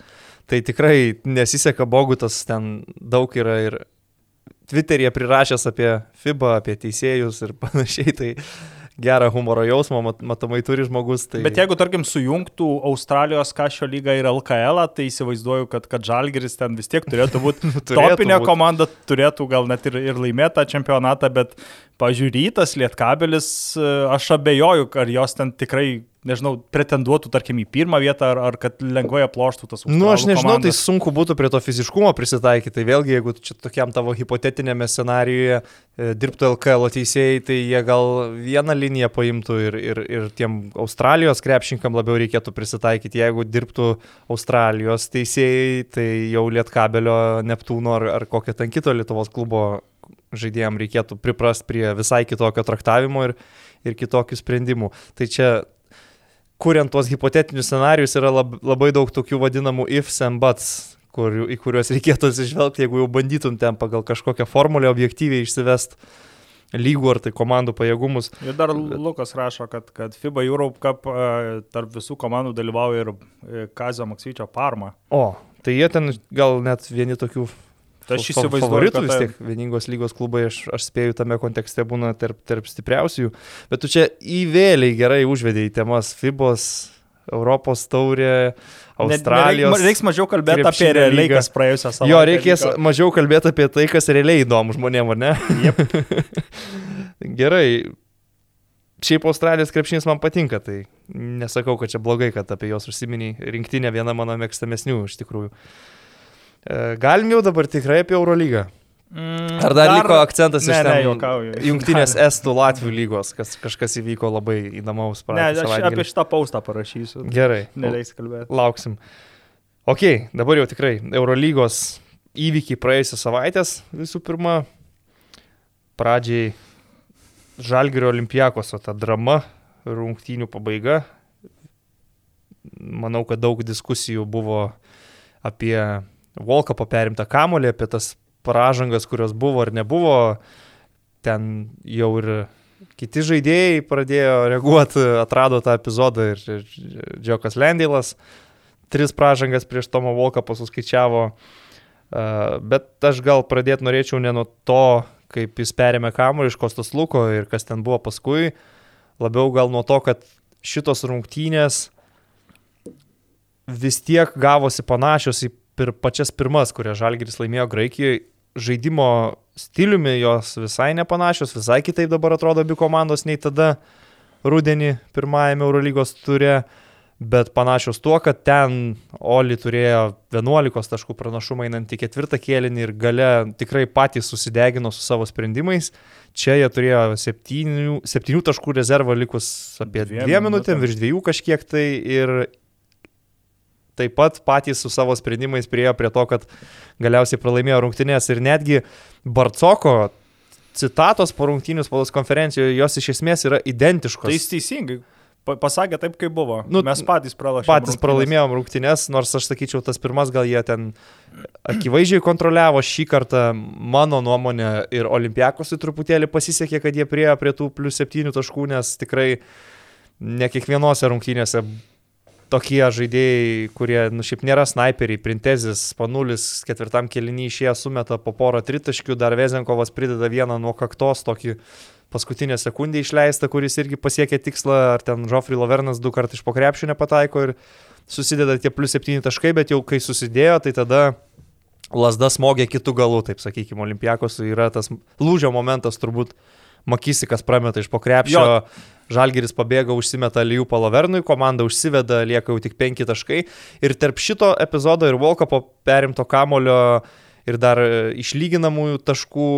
Tai tikrai nesiseka Bogutas, ten daug yra ir Twitter'yje prirašęs apie FIBA, apie teisėjus ir panašiai. Tai gerą humoro jausmą mat, matomai turi žmogus. Tai... Bet jeigu, tarkim, sujungtų Australijos kašio lygą ir LKL, tai įsivaizduoju, kad, kad Žalgeris ten vis tiek turėtų būti [LAUGHS] topinė būt. komanda, turėtų gal net ir, ir laimėtą čempionatą, bet, pažiūrytas, Lietkabelis, e, aš abejoju, ar jos ten tikrai, nežinau, pretenduotų, tarkim, į pirmą vietą, ar, ar kad lengvai aploštų tas Nu, aš nežinau, tai komandas. sunku būtų prie to fiziškumo prisitaikyti. Tai vėlgi, jeigu čia tokiam tavo hipotetinėme scenariuje e, dirbtų LKL teisėjai, tai jie gal vieną liniją paimtų ir, ir, ir tiem Australijos krepšinkam labiau reikėtų prisitaikyti. Jeigu dirbtų Australijos teisėjai, tai jau Lietkabelio, Neptūno ar, ar kokio ten kito Lietuvos klubo žaidėjams reikėtų priprast prie visai kitokio traktavimo ir, ir kitokių sprendimų. Tai čia kuriant tuos hipotetinius scenarius, yra lab, labai daug tokių vadinamų ifs and buts, kur, į kuriuos reikėtų atsižvelgti, jeigu jau bandytum ten pagal kažkokią formulę objektyviai išsivest lygų ar tai komandų pajėgumus. Ir dar Lukas rašo, kad, kad FIBA Europe Cup e, tarp visų komandų dalyvauja ir e, Kazio Maksyčio Parma. O, tai jie ten gal net vieni tokių Tai aš įsivaizduoju, favoritų vis tiek vieningos lygos klubai, aš, aš spėju tame kontekste būna tarp, tarp stipriausių, bet tu čia įvėliai gerai užvedėjai temas FIBOS, Europos taurė, Australijos. Reiks, reiks mažiau kalbėti apie realiai, kas praėjusią savaitę. Jo, reikės vyko. mažiau kalbėti apie tai, kas realiai įdomu žmonėm, ar ne? Jep. [LAUGHS] Gerai. Šiaip Australijos krepšinis man patinka, tai nesakau, kad čia blogai, kad apie juos užsiminiai. Rinktinė viena mano mėgstamesnių iš tikrųjų. E, Galim jau dabar tikrai apie Eurolygą. Mm, Ar dar, dar liko akcentas ne, iš ne, ten juokauju. jungtinės Estų Latvių lygos, kas kažkas įvyko labai įdomaus Ne, praeitą aš apie šitą paustą parašysiu. Gerai. Neleis kalbėti. Lauksim. Ok, dabar jau tikrai Eurolygos įvykiai praėjusią savaitės visų pirma. Pradžiai Žalgirio olimpiakoso ta drama, rungtynių pabaiga. Manau, kad daug diskusijų buvo apie Volkapą perimtą kamolį, apie tas pražangas, kurios buvo ar nebuvo. Ten jau ir kiti žaidėjai pradėjo reaguoti, atrado tą epizodą ir, ir Džokas Lendilas tris pražangas prieš Tomą Volkapą suskaičiavo. Uh, bet aš gal pradėti norėčiau ne nuo to, kaip jis perėmė kamuolį iš Kostas Luko ir kas ten buvo paskui, labiau gal nuo to, kad šitos rungtynės vis tiek gavosi panašios į pir, pačias pirmas, kurias Žalgiris laimėjo Graikijoje. Žaidimo stiliumi jos visai nepanašios, visai kitaip dabar atrodo abi komandos nei tada rudenį pirmajame Eurolygos turė. bet panašios tuo, kad ten Oli turėjo 11 taškų pranašumą einant į ketvirtą kėlinį ir gale tikrai patys susidegino su savo sprendimais. Čia jie turėjo 7, 7 taškų rezervą likus apie 2 minutėm, virš 2 kažkiek tai ir taip pat patys su savo sprendimais priejo prie to, kad galiausiai pralaimėjo rungtynės ir netgi Barcoko citatos po rungtynių spaudos konferencijoje, jos iš esmės yra identiškos. Tai jis teisingai pasakė taip, kaip buvo. Nu, Mes patys pralaimėjome. Patys rungtynės. pralaimėjom rungtynės, nors aš sakyčiau, tas pirmas gal jie ten akivaizdžiai kontroliavo šį kartą, mano nuomonė, ir Olimpiakosui truputėlį pasisekė, kad jie priejo prie tų plus 7 taškų, nes tikrai ne kiekvienose rungtynėse tokie žaidėjai, kurie, nu šiaip nėra snaiperiai, Printezis, Panulis ketvirtam kelinį išėję sumeta po porą tritaškių, dar Vezenkovas prideda vieną nuo kaktos tokį paskutinę sekundę išleistą, kuris irgi pasiekė tikslą, ar ten Žofri Lavernas du kartus iš pokrepšio nepataiko ir susideda tie plus 7 taškai, bet jau kai susidėjo, tai tada lasda smogė kitų galų, taip sakykime, Olimpiakos yra tas lūžio momentas turbūt Makisikas prameta iš pokrepšio. Jo Žalgeris pabėga, užsimeta Lyjų Palovernui, komanda užsiveda, lieka jau tik penki taškai. Ir tarp šito epizodo ir Volkapo perimto kamulio ir dar išlyginamųjų taškų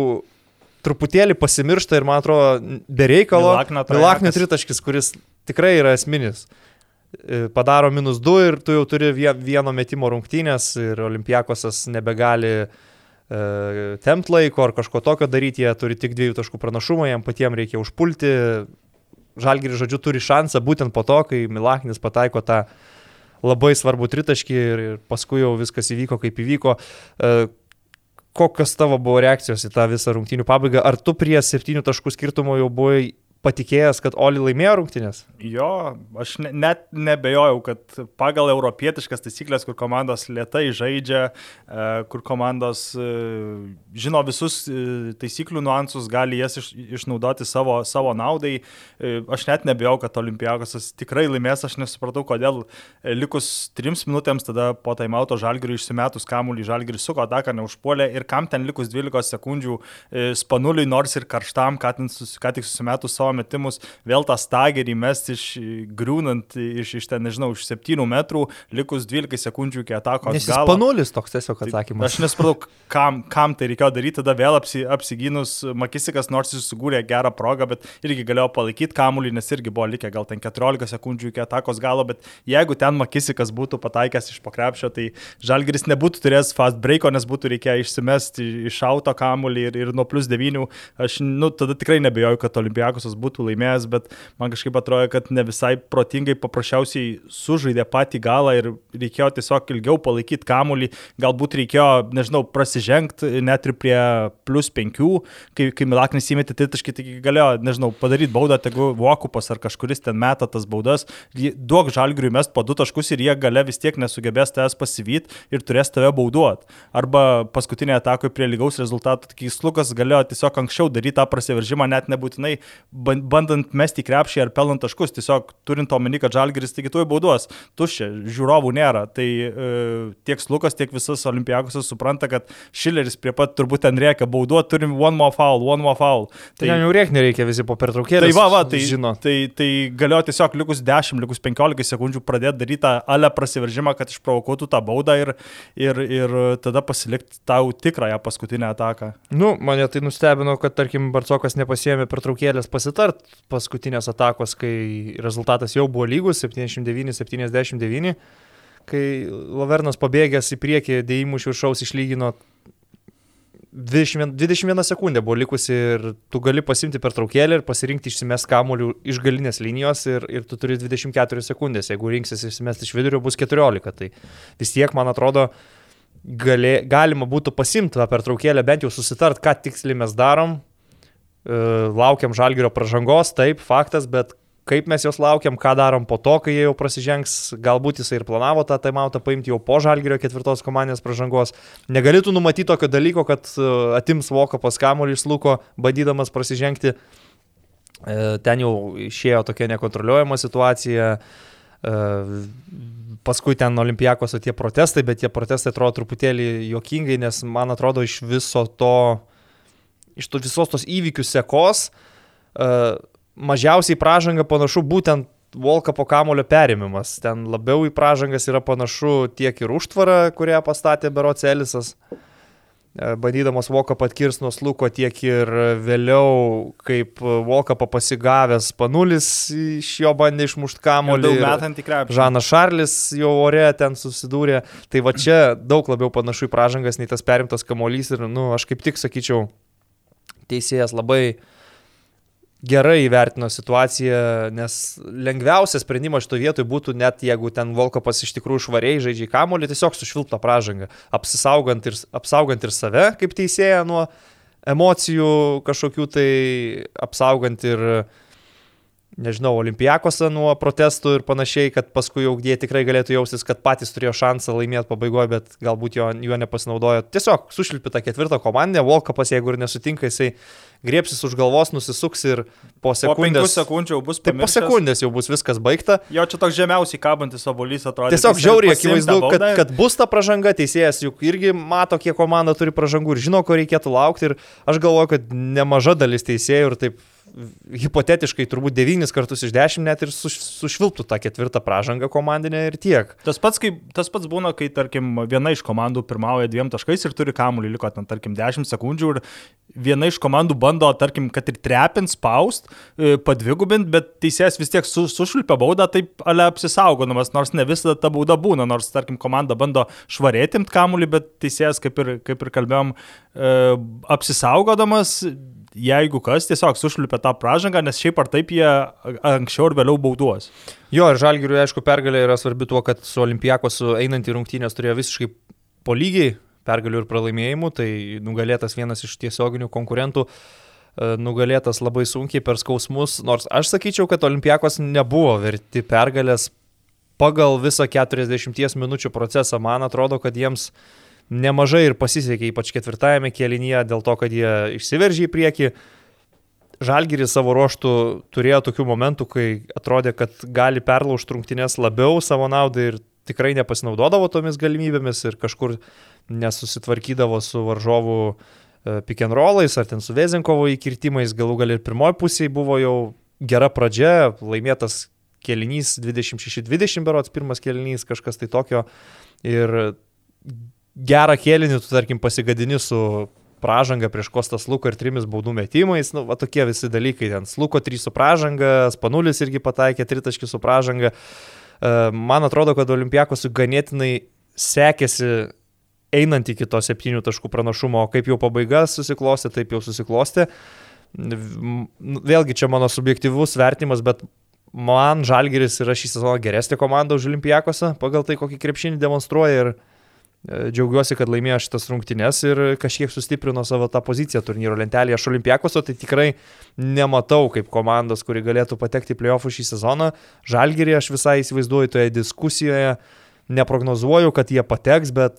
truputėlį pasimiršta ir man atrodo bereikalo. Milaknio tritaškis, kuris tikrai yra esminis. E, padaro minus 2 ir tu jau turi vieno metimo rungtynės ir Olimpiakosas nebegali uh, tempt laiko ar kažko tokio daryti, jie turi tik dviejų taškų pranašumą, jam patiems reikia užpulti, Žalgiris, žodžiu, turi šansą būtent po to, kai Milaknis pataiko tą labai svarbų tritaškį ir, paskui jau viskas įvyko, kaip įvyko. E, kokios tavo buvo reakcijos į tą visą rungtynių pabaigą? Ar tu prie septynių taškų skirtumo jau buvai patikėjęs, kad Oli laimėjo rungtynės? Jo, aš ne, net nebejojau, kad pagal europietiškas taisyklės, kur komandos lietai žaidžia, e, kur komandos e, žino visus e, taisyklių nuansus, gali jas iš, išnaudoti savo, savo naudai. Aš net nebejojau, kad Olimpiakosas tikrai laimės, aš nesupratau, kodėl likus trims minutėms tada po taimauto žalgiriui išsimetus kamuolį žalgiriui suko ataką neužpuolė ir kam ten likus 12 sekundžių spanuliui, nors ir karštam, ką, sus, ką tik susimetus savo metimus, vėl tą stagerį mesti iš griūnant iš, iš ten, nežinau, iš 7 metrų, likus 12 sekundžių iki atakos. Nes jis panulis toks tiesiog atsakymas. Aš nesupratau, kam, kam tai reikėjo daryti, tada vėl apsi, apsigynus Makisikas, nors jis sugūrė gerą progą, bet irgi galėjo palaikyti kamuolį, nes irgi buvo likę gal ten 14 sekundžių iki atakos galo, bet jeigu ten Makisikas būtų pataikęs iš pokrepšio, tai Žalgeris nebūtų turėjęs fast breako, nes būtų reikėję išsimesti iš auto kamuolį ir, ir nuo plus 9. Aš, nu, tada tikrai nebejoju, kad Olimpiakosas būtų laimėjęs, bet man kažkaip atrodo, kad ne visai protingai paprasčiausiai sužaidė patį galą ir reikėjo tiesiog ilgiau palaikyti kamuolį, galbūt reikėjo, nežinau, prasižengti net ir prie plus penkių, kai, kai Milaknis įmetė tritaškį, tai galėjo, nežinau, padaryti baudą, tegu Vokupas ar kažkuris ten meta tas baudas, duok žalgriui mest po du taškus ir jie gale vis tiek nesugebės tavęs pasivyti ir turės tave bauduoti. Arba paskutinė atakoje prie lygaus rezultato, kai Slukas galėjo tiesiog anksčiau daryti tą prasiveržimą, net nebūtinai bandant mesti krepšį ar pelant taškus, tiesiog turint omeny, kad žalgeris tik tuoj bauduos, tuščia, žiūrovų nėra. Tai e, tiek Lukas, tiek visas olimpijakosas supranta, kad Šileris prie pat turbūt ten reikia bauduoti, turim one more foul, one more foul. Tai, tai jau reikia, nereikia visi po pertraukėlės. Tai va, va, tai, žino. Tai, tai galėjo tiesiog likus 10, likus 15 sekundžių pradėti daryti tą ale prasiveržimą, kad išprovokuotų tą baudą ir, ir, ir tada pasilikti tau tikrąją paskutinę ataką. Nu, mane tai nustebino, kad tarkim Barcokas nepasėmė pertraukėlės pasitraukti aptart paskutinės atakos, kai rezultatas jau buvo lygus 79-79, kai Lavernas pabėgęs į priekį dėjimų iš viršaus išlygino 20, 21 sekundę buvo likusi ir tu gali pasimti per traukėlį ir pasirinkti išsimes kamuolių iš galinės linijos ir, ir tu turi 24 sekundės. Jeigu rinksis išsimesti iš vidurio, bus 14. Tai vis tiek, man atrodo, gali, galima būtų pasimti tą pertraukėlę, bent jau susitart, ką tiksliai mes darom, laukiam žalgerio pažangos, taip, faktas, bet kaip mes jos laukiam, ką darom po to, kai jie jau prasižengs, galbūt jisai ir planavo tą taimautą paimti jau po žalgerio ketvirtos komandės pažangos. Negalėtų numatyti tokio dalyko, kad e, atims Voko pas kamuolį iš Luko, bandydamas prasižengti. E, ten jau išėjo tokia nekontroliuojama situacija. Paskui ten olimpijakos tie protestai, bet tie protestai atrodo truputėlį juokingai, nes man atrodo iš viso to iš to visos tos įvykių sekos uh, mažiausiai pražanga panašu būtent Volka po kamulio perėmimas. Ten labiau į pražangas yra panašu tiek ir užtvara, kurią pastatė Berocelisas. E, bandydamas Vokapą atkirs nuo sluko, tiek ir vėliau, kaip Vokapą pasigavęs Panulis iš jo bandė išmušti kamolį. Žanas Šarlis jau ore ten susidūrė. Tai va čia daug labiau panašu į pražangas nei tas perimtas kamolys ir, nu, aš kaip tik sakyčiau, teisėjas labai uh, gerai įvertino situaciją, nes lengviausias sprendimas šito vietoj būtų net jeigu ten Volkopas iš tikrųjų švariai žaidžia į kamolį, tiesiog sušvilpta pražanga, apsaugant ir, apsaugant ir save kaip teisėja nuo emocijų kažkokių tai apsaugant ir nežinau, olimpijakose nuo protestų ir panašiai, kad paskui jau jie tikrai galėtų jaustis, kad patys turėjo šansą laimėti pabaigoje, bet galbūt jo, juo nepasinaudojo. Tiesiog sušilpi tą ketvirtą komandą, Volkapas, jeigu ir nesutinka, jisai griepsis už galvos, nusisuks ir po sekundės. Po sekundžių jau bus pamiršęs. Tai po sekundės jau bus viskas baigta. Jo čia toks žemiausiai kabantis obolys atrodo. Tiesiog žiauriai akivaizdu, kad, kad bus ta pažanga, teisėjas juk irgi mato, kiek komanda turi pažangų ir žino, ko reikėtų laukti. Ir aš galvoju, kad nemaža dalis teisėjų ir taip hipotetiškai turbūt devynis kartus iš dešimt net ir suš, sušvilptų tą ketvirtą pražangą komandinę ir tiek. Tas pats, kaip, tas pats būna, kai, tarkim, viena iš komandų pirmauja dviem taškais ir turi kamuolį, liko ten, tarkim, 10 sekundžių ir viena iš komandų bando, tarkim, kad ir trepint, spaust, e, padvigubint, bet teisėjas vis tiek su, sušvilpia baudą, taip ale apsisaugodamas, nors ne visada ta bauda būna, nors, tarkim, komanda bando švarėtimt kamuolį, bet teisėjas, kaip ir, kaip ir kalbėjom, e, apsisaugodamas jeigu kas, tiesiog sušliupia tą pražangą, nes šiaip ar taip jie anksčiau ir vėliau bauduos. Jo, ir Žalgiriui, aišku, pergalė yra svarbi tuo, kad su Olimpijakos einant į rungtynės turėjo visiškai po lygiai pergalių ir pralaimėjimų, tai nugalėtas vienas iš tiesioginių konkurentų e, nugalėtas labai sunkiai per skausmus, nors aš sakyčiau, kad Olimpijakos nebuvo verti pergalės pagal visą 40 minučių procesą. Man atrodo, kad jiems nemažai ir pasisekė, ypač ketvirtajame kėlinyje, dėl to, kad jie išsiveržė į priekį. Žalgiris savo ruoštų turėjo tokių momentų, kai atrodė, kad gali perlaužti rungtynės labiau savo naudai ir tikrai nepasinaudodavo tomis galimybėmis ir kažkur nesusitvarkydavo su varžovų e, pick and rollais ar ten su Vezinkovo įkirtimais, galų gal ir pirmoji pusė buvo jau gera pradžia, laimėtas kelinys 26-20 berots, pirmas kelinys, kažkas tai tokio. Ir gerą kėlinį, tu tarkim pasigadini su pražanga prieš Kostas Luko ir trimis baudų metimais, nu, va tokie visi dalykai, ten Luko 3 su pražanga, Spanulis irgi pataikė 3 taškį su pražanga. E, man atrodo, kad Olimpiakos ganėtinai sekėsi einant iki to 7 taškų pranašumo, o kaip jau pabaiga susiklostė, taip jau susiklostė. Vėlgi čia mano subjektivus vertimas, bet man Žalgeris yra šį sezoną geresnė komanda už Olimpiakose pagal tai, kokį krepšinį demonstruoja ir džiaugiuosi, kad laimėjo šitas rungtynes ir kažkiek sustiprino savo tą poziciją turnyro lentelėje. Aš olimpiakoso tai tikrai nematau kaip komandos, kuri galėtų patekti į playoffų šį sezoną. Žalgirį aš visai įsivaizduoju toje diskusijoje, neprognozuoju, kad jie pateks, bet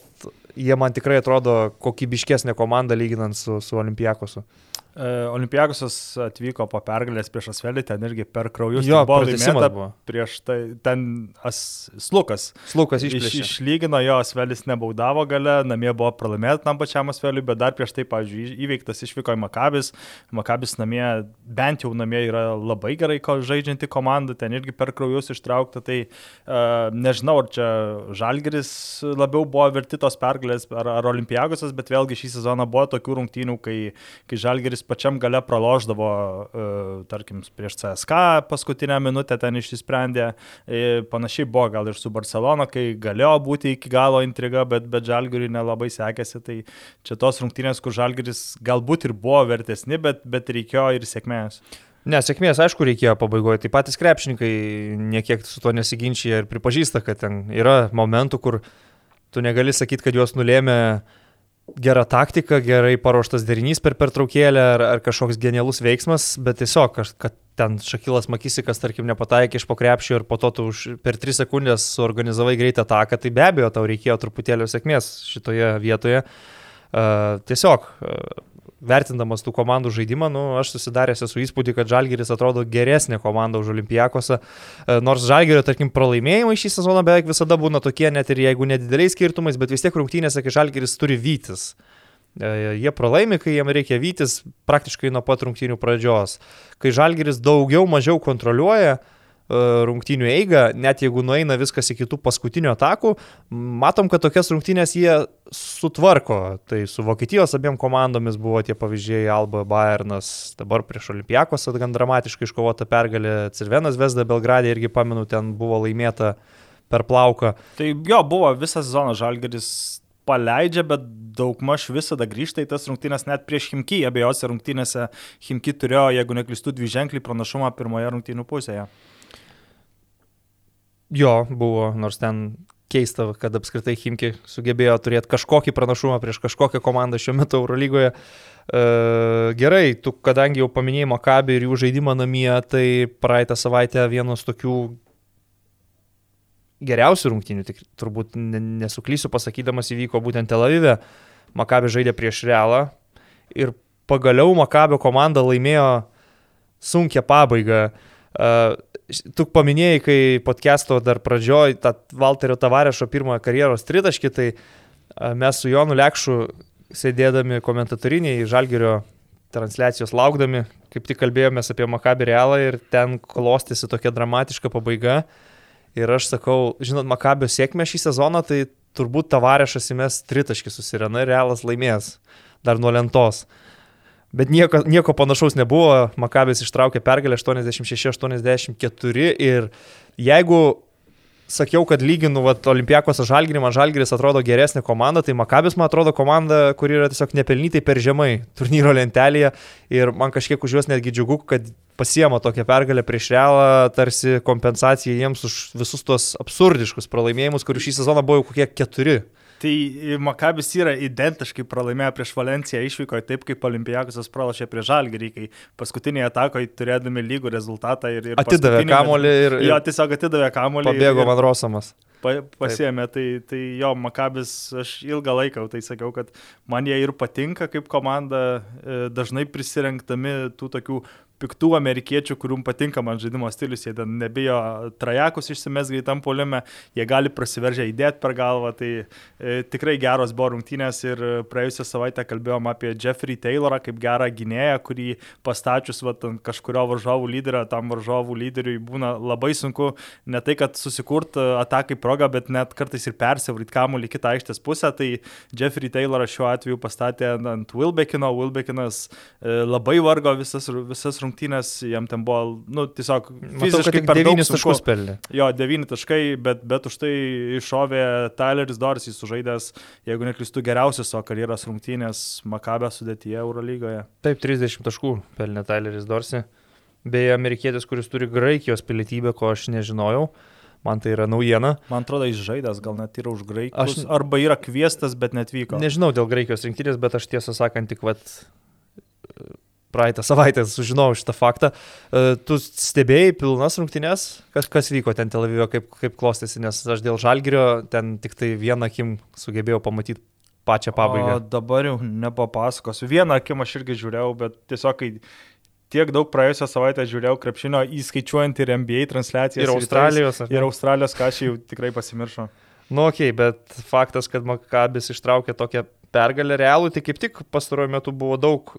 jie man tikrai atrodo kokybiškesnė komanda lyginant su, su olimpiakosu. E, Olimpiakosas atvyko po pergalės prieš Asvelį, ten irgi per kraujus jo, buvo laimėta buvo. prieš tai, ten as, Slukas. Slukas iš, išlygino, jo Asvelis nebaudavo gale, namie buvo pralaimėta tam pačiam Asveliui, bet dar prieš tai, pavyzdžiui, įveiktas išvyko į Makabis. Makabis namie, bent jau namie yra labai gerai žaidžianti komanda, ten irgi per kraujus ištraukta, tai uh, nežinau, ar čia Žalgeris labiau buvo verti tos pergalės, ar, ar Olimpiakosas, bet vėlgi šį sezoną buvo tokių rungtynių, kai, kai Žalgeris kuris pačiam gale praloždavo, uh, tarkim, prieš CSK paskutinę minutę ten išsisprendė. E, panašiai buvo gal ir su Barcelona, kai galėjo būti iki galo intriga, bet, bet Žalgiriui nelabai sekėsi. Tai čia tos rungtynės, kur Žalgiris galbūt ir buvo vertesni, bet, bet reikėjo ir sėkmės. Ne, sėkmės aišku reikėjo pabaigoje. Tai patys krepšininkai niekiek su to nesiginčia ir pripažįsta, kad ten yra momentų, kur tu negali sakyti, kad juos nulėmė uh, gera taktika, gerai paruoštas derinys per pertraukėlę ar, ar kažkoks genialus veiksmas, bet tiesiog, kad ten Šakilas Makisikas, tarkim, nepataikė iš pokrepšio ir po to tu už, per 3 sekundės suorganizavai greitą ataką, tai be abejo tau reikėjo truputėlio sėkmės šitoje vietoje. Uh, tiesiog uh, vertindamas tų komandų žaidimą, nu, aš susidaręs esu įspūdį, kad Žalgeris atrodo geresnė komanda už Olimpijakosą. E, nors Žalgerio, tarkim, pralaimėjimai šį sezoną beveik visada būna tokie, net ir jeigu nedideliais skirtumais, bet vis tiek rungtynėse, kai Žalgeris turi vytis. E, jie pralaimi, kai jiem reikia vytis praktiškai nuo pat rungtynių pradžios. Kai Žalgeris daugiau mažiau kontroliuoja, rungtynių eigą, net jeigu nueina viskas iki tų paskutinių atakų, matom, kad tokias rungtynės jie sutvarko. Tai su Vokietijos abiem komandomis buvo tie pavyzdžiai Alba Bayernas, dabar prieš Olimpijakos gan dramatiškai iškovota pergalė, Cirvenas Vesda Belgradė irgi pamenu, ten buvo laimėta per plauką. Tai jo, buvo visą sezoną Žalgeris paleidžia, bet daugmaž visada grįžta į tas rungtynės, net prieš Himki, abiejose rungtynėse Himki turėjo, jeigu neklistų, dvi ženklį pranašumą pirmoje rungtynių pusėje. Jo, buvo, nors ten keista, kad apskritai Himki sugebėjo turėti kažkokį pranašumą prieš kažkokią komandą šiuo metu Eurolygoje. E, gerai, tu kadangi jau paminėjai Makabį ir jų žaidimą namie, tai praeitą savaitę vienas tokių geriausių rungtynių, tik turbūt nesuklysiu pasakydamas, įvyko būtent Tel Avive. Makabė žaidė prieš Realą ir pagaliau Makabio komanda laimėjo sunkia pabaiga. Uh, tu paminėjai, kai podcast'o dar pradžioj tą Valterio Tavarešo pirmojo karjeros tritaškį, tai uh, mes su Jonu Lekšu sėdėdami komentatoriniai Žalgerio transliacijos laukdami, kaip tik kalbėjomės apie Makabį Realą ir ten klostėsi tokia dramatiška pabaiga. Uh, Ir aš sakau, žinot, Makabio sėkmė šį sezoną, tai turbūt tavarešas įmes tritaškį susirena ir realas laimės dar nuo lentos. Bet nieko, nieko panašaus nebuvo, Makabės ištraukė pergalę 86-84 ir jeigu sakiau, kad lyginu vat, Olimpijakos žalgirį, man žalgiris atrodo geresnė komanda, tai Makabis man atrodo komanda, kuri yra tiesiog nepelnytai per žemai turnyro lentelėje. Ir man kažkiek už juos netgi džiugu, kad pasiema tokią pergalę prieš Realą, tarsi kompensacija jiems už visus tuos absurdiškus pralaimėjimus, kurių šį sezoną buvo jau kokie keturi. Tai Makabis yra identiškai pralaimėję prieš Valenciją išvykoje, taip kaip Olimpijakosas pralašė prieš Žalgirį, kai paskutinėje atakoje turėdami lygų rezultatą ir... ir atidavė kamolį ir... Jo, tiesiog atidavė kamolį. Pabėgo man Rosamas. Pa, pasiemė, tai, tai jo, Makabis, aš ilgą laiką tai sakiau, kad man jie ir patinka kaip komanda, e, dažnai prisirengtami tų tokių piktų amerikiečių, kuriuom patinka man žaidimo stilius, jie ten nebijo trajekus išsimes greitam poliume, jie gali prasiveržę įdėti per galvą, tai e, tikrai geros buvo rungtynės ir praėjusią savaitę kalbėjom apie Jeffrey Taylorą kaip gerą gynėją, kurį pastačius vat, kažkurio varžovų lyderio, tam varžovų lyderiui būna labai sunku ne tai, kad susikurt atakai progą, bet net kartais ir persivaryt kamuolį kitą aikštės pusę, tai Jeffrey Taylorą šiuo atveju pastatė ant Wilbekino, Wilbekinas e, labai vargo visas, visas rungtynės rungtynės, jam ten buvo, nu, tiesiog fiziškai Matau, per 9 taškus pelnė. Jo, 9 taškai, bet, bet už tai iššovė Tyleris Dorsey sužaidęs, jeigu neklistų, geriausias savo karjeros rungtynės Makabė sudėtyje Eurolygoje. Taip, 30 taškų pelnė Tyleris Dorsey. Beje, amerikietis, kuris turi Graikijos pilietybę, ko aš nežinojau. Man tai yra naujiena. Man atrodo, jis žaidęs, gal net yra už graikus. Aš... Arba yra kvieštas, bet net vyko. Nežinau dėl Graikijos rinktinės, bet aš tiesą sakant tik vat praeitą savaitę sužinojau šitą faktą. E, tu stebėjai pilnas rungtynės, kas, kas vyko ten Tel Avive, kaip, kaip klostėsi, nes aš dėl Žalgirio ten tik tai vieną akim sugebėjau pamatyti pačią pabaigą. O dabar jau nepapasakosiu. Vieną akim aš irgi žiūrėjau, bet tiesiog kai tiek daug praėjusią savaitę žiūrėjau krepšinio, įskaičiuojant ir NBA transliacijas. Ir Australijos. Ir, ir Australijos, ką aš jau tikrai pasimiršau. Nu, ok, bet faktas, kad Makabis ištraukė tokią pergalę realų, tai kaip tik pastaruoju metu buvo daug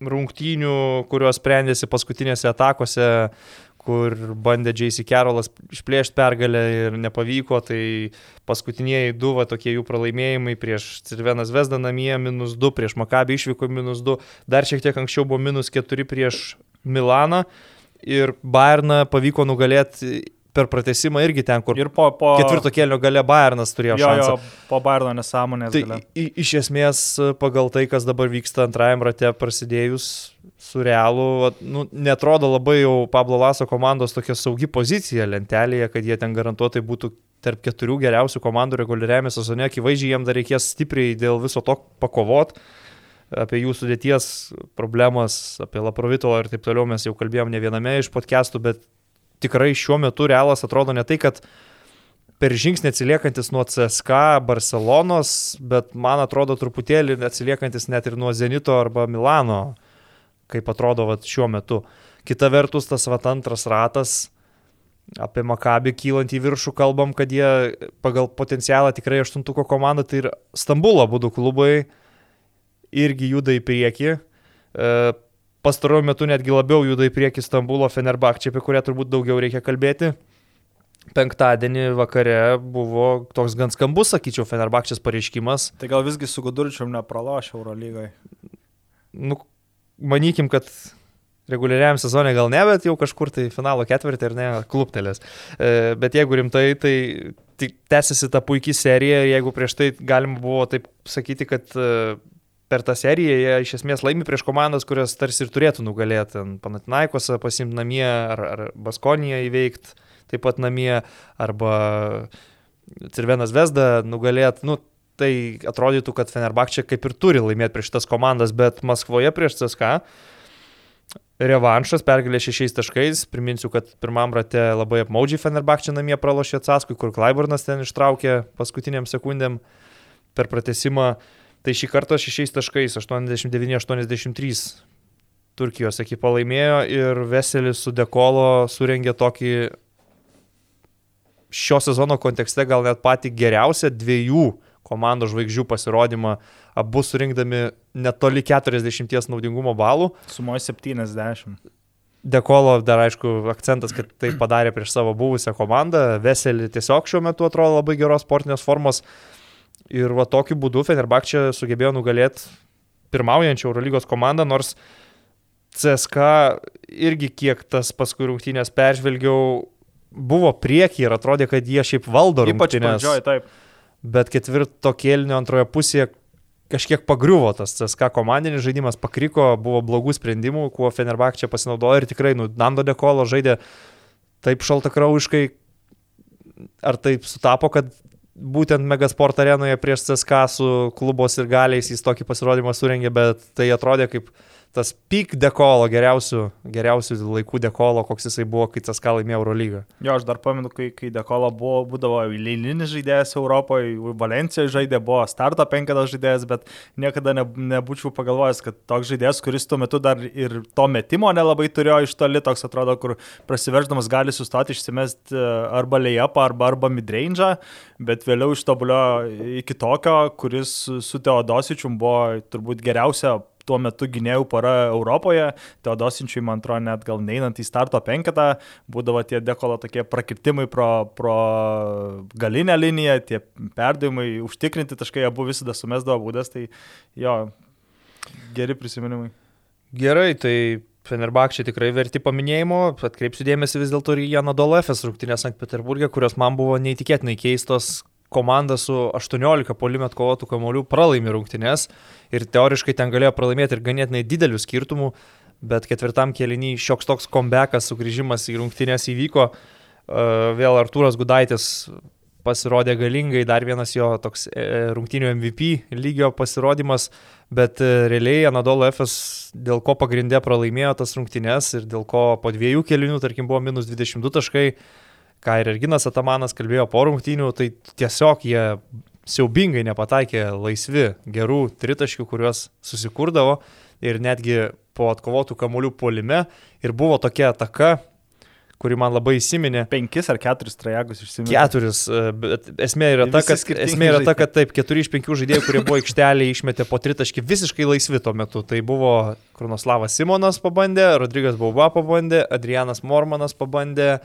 rungtynių, kurios sprendėsi paskutinėse atakose, kur bandė J.C. Carolas išplėšti pergalę ir nepavyko, tai paskutiniai du va, tokie jų pralaimėjimai prieš Cirvenas Vesdą namie minus 2, prieš Makabį išvyko minus 2, dar šiek tiek anksčiau buvo minus 4 prieš Milaną ir Bayerną pavyko nugalėti per pratesimą irgi ten, kur ir po, po... ketvirto kelio gale Bayernas turėjo jo, šansą. Jo, po Bayerno nesąmonės. Tai i, iš esmės pagal tai, kas dabar vyksta antrajam rate prasidėjus su realu, nu, netrodo labai jau Pablo Laso komandos tokia saugi pozicija lentelėje, kad jie ten garantuotai būtų tarp keturių geriausių komandų reguliariame sezone, akivaizdžiai jiems dar reikės stipriai dėl viso to pakovot apie jų sudėties problemas, apie Laprovitolą ir taip toliau mes jau kalbėjom ne viename iš podcastų, bet tikrai šiuo metu realas atrodo ne tai, kad per žingsnį atsiliekantis nuo CSK, Barcelonos, bet man atrodo truputėlį atsiliekantis net ir nuo Zenito arba Milano, kaip atrodo vat, šiuo metu. Kita vertus, tas vat, antras ratas, apie Makabį kylant į viršų kalbam, kad jie pagal potencialą tikrai aštuntuko komanda, tai ir Stambulo būdų klubai irgi juda į priekį. Pastaruoju metu netgi labiau juda į priekį Stambulo Fenerbakčia, apie kurią turbūt daugiau reikia kalbėti. Penktadienį vakare buvo toks gan skambus, sakyčiau, Fenerbakčias pareiškimas. Tai gal visgi su Gudurčium nepraloš Eurolygai? Nu, manykim, kad reguliariam sezonė gal ne, bet jau kažkur tai finalo ketvirtį ar ne, kluptelės. E, bet jeigu rimtai, tai, tai tęsiasi ta puikiai serija, jeigu prieš tai galima buvo taip sakyti, kad e, per tą seriją jie iš esmės laimi prieš komandas, kurios tarsi ir turėtų nugalėti. Panatinaikosą pasimti namie ar, ar Baskoniją įveikti taip pat namie, arba Cirvenas Vesda nugalėti. Nu, tai atrodytų, kad Fenerbakčia kaip ir turi laimėti prieš tas komandas, bet Maskvoje prieš CSK revanšas, pergalė šešiais taškais. Priminsiu, kad pirmam rate labai apmaudžiai Fenerbakčia namie pralošė Atsaskui, kur Klaiburnas ten ištraukė paskutiniam sekundėm per pratesimą. Tai šį kartą šešiais taškais 89-83 Turkijos ekipa laimėjo ir Veselis su Dekolo surengė tokį šio sezono kontekste gal net patį geriausią dviejų komandos žvaigždžių pasirodymą, abu surinkdami netoli 40 naudingumo balų. Sumoje 70. Dekolo dar aišku akcentas, kad tai padarė prieš savo buvusią komandą. Veselį tiesiog šiuo metu atrodo labai geros sportinės formos. Ir va tokiu būdu Fenerbakčia sugebėjo nugalėti pirmaujančią Eurolygos komandą, nors CSK irgi kiek tas paskui rungtynės peržvelgiau, buvo priekyje ir atrodė, kad jie šiaip valdo rungtynės. Ypač pradžioj, taip bet ketvirto kėlinio antroje pusėje kažkiek pagriuvo tas CSK komandinis žaidimas, pakriko, buvo blogų sprendimų, kuo Fenerbak čia pasinaudojo ir tikrai, nu, Nando Dekolo žaidė taip šaltakraujiškai, ar taip sutapo, kad būtent Megasport arenoje prieš CSK su klubos ir galiais jis tokį pasirodymą surengė, bet tai atrodė kaip tas pik dekolo, geriausių, geriausių laikų dekolo, koks jisai buvo, kai tas ką laimėjo Eurolygą. Jo, aš dar pamenu, kai, kai dekolo buvo, būdavo eilinis žaidėjas Europoje, Valencijoje žaidė, buvo starto penketas žaidėjas, bet niekada ne, nebūčiau pagalvojęs, kad toks žaidėjas, kuris tuo metu dar ir to metimo nelabai turėjo iš toli, toks atrodo, kur prasiverždamas gali sustoti išsimesti e, arba lejapą, arba, arba midrange, bet vėliau ištobulio iki tokio, kuris su Teodosičium buvo turbūt geriausia tuo metu gynėjų para Europoje, Teodosinčiui, man atrodo, net gal neinant į starto penketą, būdavo tie dekolo tokie prakirtimai pro, pro galinę liniją, tie perdavimai, užtikrinti taškai, abu visada sumesdavo būdas, tai jo, geri prisiminimai. Gerai, tai Fenerbakčiai tikrai verti paminėjimo, atkreipsiu dėmesį vis dėlto ir į Janadolo FS rungtynės Sankt Peterburgė, kurios man buvo neįtikėtinai keistos, komanda su 18 polimet kovotų kamolių pralaimi rungtynes ir teoriškai ten galėjo pralaimėti ir ganėtinai didelių skirtumų, bet ketvirtam kėlinį šioks toks comebackas, sugrįžimas į rungtynės įvyko. E, vėl Artūras Gudaitis pasirodė galingai, dar vienas jo toks e, rungtynių MVP lygio pasirodymas, bet e, realiai Anadolo FS dėl ko pagrindė pralaimėjo tas rungtynės ir dėl ko po dviejų kelinių, tarkim, buvo minus 22 taškai, ką ir Erginas Atamanas kalbėjo po rungtynių, tai tiesiog jie siaubingai nepataikė laisvi gerų tritaškių, kuriuos susikurdavo ir netgi po atkovotų kamuolių polime ir buvo tokia ataka, kuri man labai įsiminė. Penkis ar keturis trajegus išsiminė. Keturis, e, bet esmė yra, ta, kad, esmė yra ta, kad taip, keturi iš penkių žaidėjų, kurie buvo aikštelėje, [LAUGHS] išmetė po tritaškį visiškai laisvi tuo metu. Tai buvo Kronoslavas Simonas pabandė, Rodrygas Bauba pabandė, Adrianas Mormanas pabandė,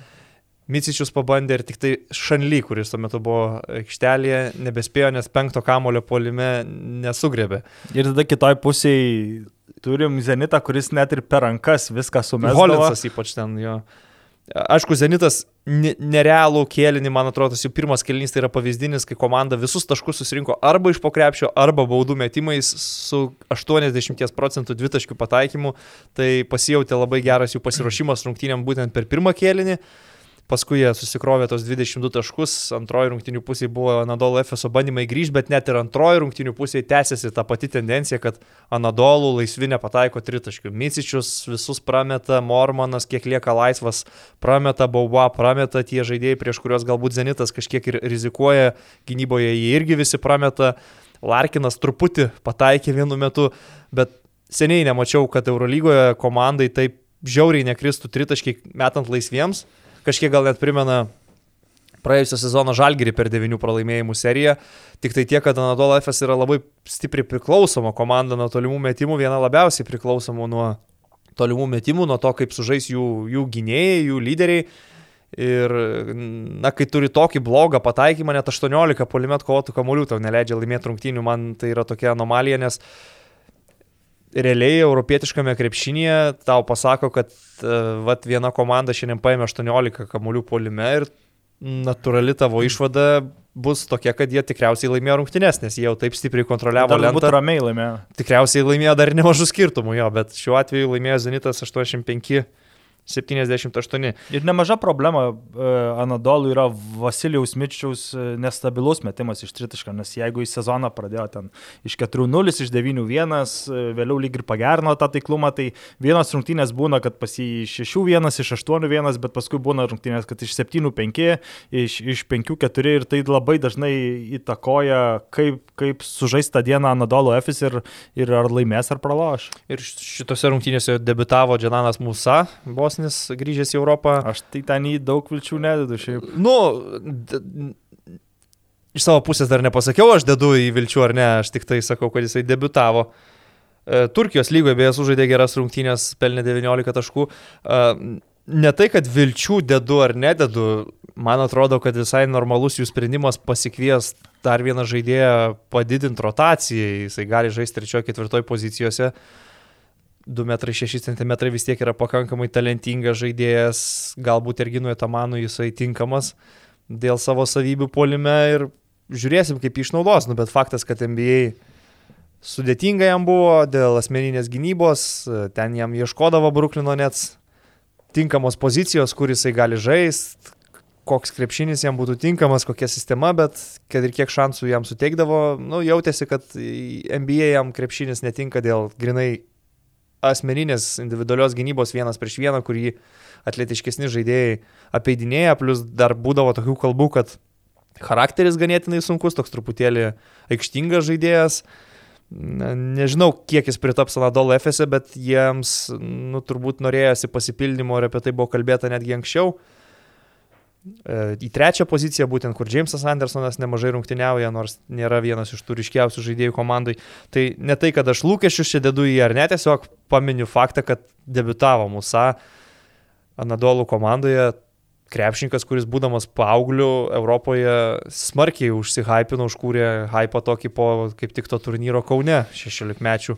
Micičius pabandė ir tik tai Šanly, kuris tuo metu buvo aikštelėje, nebespėjo, nes penkto kamulio polime nesugrebė. Ir tada kitoj pusėje turim Zenitą, kuris net ir per rankas viską sumės. Holinsas ypač ten jo. Aišku, Zenitas nerealų kėlinį, man atrodo, tas jų pirmas kėlinys tai yra pavyzdinis, kai komanda visus taškus susirinko arba iš pokrepšio, arba baudų metimais su 80 procentų dvitaškių pataikymu. Tai pasijautė labai geras jų pasiruošimas rungtynėm būtent per pirmą kėlinį. Paskui jie susikrovė tos 22 taškus, antroji rungtinių pusė buvo Anadolo FSO bandymai grįžti, bet net ir antroji rungtinių pusė tęsiasi ta pati tendencija, kad Anadolų laisvi nepataiko tritaškių. Micičius visus prameta, Mormanas kiek lieka laisvas, prameta Bauba, prameta tie žaidėjai, prieš kuriuos galbūt Zenitas kažkiek ir rizikuoja, gynyboje jie irgi visi prameta, Larkinas truputį pataikė vienu metu, bet seniai nemačiau, kad Eurolygoje komandai taip žiauriai nekristų tritaškiai metant laisviems kažkiek gal net primena praėjusio sezono žalgerį per devinių pralaimėjimų seriją. Tik tai tiek, kad Anadolo FS yra labai stipriai priklausoma komanda nuo tolimų metimų, viena labiausiai priklausomų nuo tolimų metimų, nuo to, kaip sužais jų, jų gynėjai, jų lyderiai. Ir, na, kai turi tokį blogą pataikymą, net 18 polimet kovotų kamuolių tau neleidžia laimėti rungtynių, man tai yra tokia anomalija, nes realiai europietiškame krepšinėje tau pasako, kad uh, vat, viena komanda šiandien paėmė 18 kamuolių polime ir natūrali tavo išvada bus tokia, kad jie tikriausiai laimėjo rungtynės, nes jie jau taip stipriai kontroliavo lentą. būtų ramiai laimėjo. Tikriausiai laimėjo dar nemažų skirtumų jo, bet šiuo atveju laimėjo Zenitas 85 78. Ir nemaža problema e, Anadolų yra Vasilijaus Mičiaus e, nestabilus metimas iš tritišką, nes jeigu į sezoną pradėjo ten iš 4-0, iš 9-1, e, vėliau lyg ir pagerino tą taiklumą, tai vienos rungtynės būna, kad pas jį 6-1, iš 8-1, bet paskui būna rungtynės, kad iš 7-5, iš, iš 5-4 ir tai labai dažnai įtakoja, kaip, kaip sužais tą dieną Anadolo Efis ir, ir ar laimės ar praloš. Ir šitose rungtynėse debitavo Džananas Musa, Bosnijos grįžęs į Europą. Aš tai ten į daug vilčių nededu šiaip. Nu, iš savo pusės dar nepasakiau, aš dedu į vilčių ar ne, aš tik tai sakau, kad jisai debitavo. E, Turkijos lygoje beje sužaidė geras rungtynės, pelnė 19 taškų. E, Ne tai, kad vilčių dedu ar nededu, man atrodo, kad visai normalus jų sprendimas pasikvies dar vieną žaidėją padidinti rotacijai, jisai gali žaisti trečiojo, ketvirtojo pozicijose. 2,6 cm vis tiek yra pakankamai talentingas žaidėjas, galbūt ir Ginui Tamanui jisai tinkamas dėl savo savybių polime ir žiūrėsim, kaip jį išnaudos, nu, bet faktas, kad NBA sudėtinga jam buvo dėl asmeninės gynybos, ten jam ieškodavo Bruklino nets tinkamos pozicijos, kur jisai gali žaisti, koks krepšinis jam būtų tinkamas, kokia sistema, bet kad ir kiek šansų jam suteikdavo, nu, jautėsi, kad NBA jam krepšinis netinka dėl grinai asmeninės individualios gynybos vienas prieš vieną, kurį atletiškesni žaidėjai apeidinėja, plus dar būdavo tokių kalbų, kad charakteris ganėtinai sunkus, toks truputėlį aikštingas žaidėjas. Na, nežinau, kiek jis pritaps Anadolo FS, bet jiems, nu, turbūt norėjosi pasipildymo ir apie tai buvo kalbėta netgi anksčiau. E, Į trečią poziciją, būtent kur Jamesas Andersonas nemažai rungtyniauja, nors nėra vienas iš tų ryškiausių žaidėjų komandai. Tai ne tai, kad aš lūkesčius čia dedu į ar ne, tiesiog paminiu faktą, kad debitavo Musa Anadolų komandoje. Krepšininkas, kuris būdamas paaugliu Europoje smarkiai užsihypino, užkūrė hypą tokį po kaip tik to turnyro Kaune 16 mečių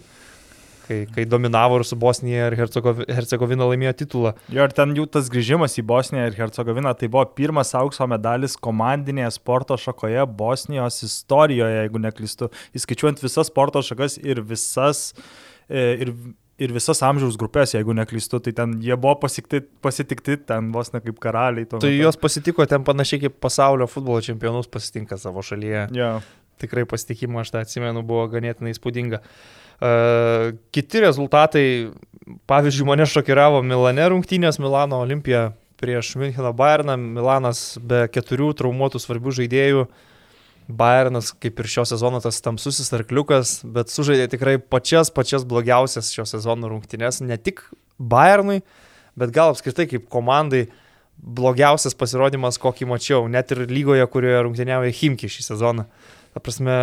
kai, kai dominavo ir su Bosnija ir Hercegovi- Hercegovina laimėjo titulą. Jo, ir ten jų tas grįžimas į Bosniją ir Hercegoviną, tai buvo pirmas aukso medalis komandinėje sporto šakoje Bosnijos istorijoje, jeigu neklystu, įskaičiuojant visas sporto šakas ir visas, e, ir, ir visas amžiaus grupės, jeigu neklystu, tai ten jie buvo pasikti, pasitikti ten vos ne kaip karaliai. Tai juos pasitiko ten panašiai kaip pasaulio futbolo čempionus pasitinka savo šalyje. Jo. Tikrai pasitikimo, aš tą atsimenu, buvo ganėtinai įspūdinga. Uh, kiti rezultatai, pavyzdžiui, mane šokiravo Milane rungtynės, Milano Olimpija prieš Müncheno Bayerną, Milanas be keturių traumuotų svarbių žaidėjų. Bayernas, kaip ir šio sezono tas tamsusis arkliukas, bet sužaidė tikrai pačias, pačias blogiausias šio sezono rungtynės. Ne tik Bayernui, bet gal apskritai kaip komandai blogiausias pasirodymas, kokį mačiau, net ir lygoje, kurioje rungtyniauja Himki šį sezoną. Ta prasme,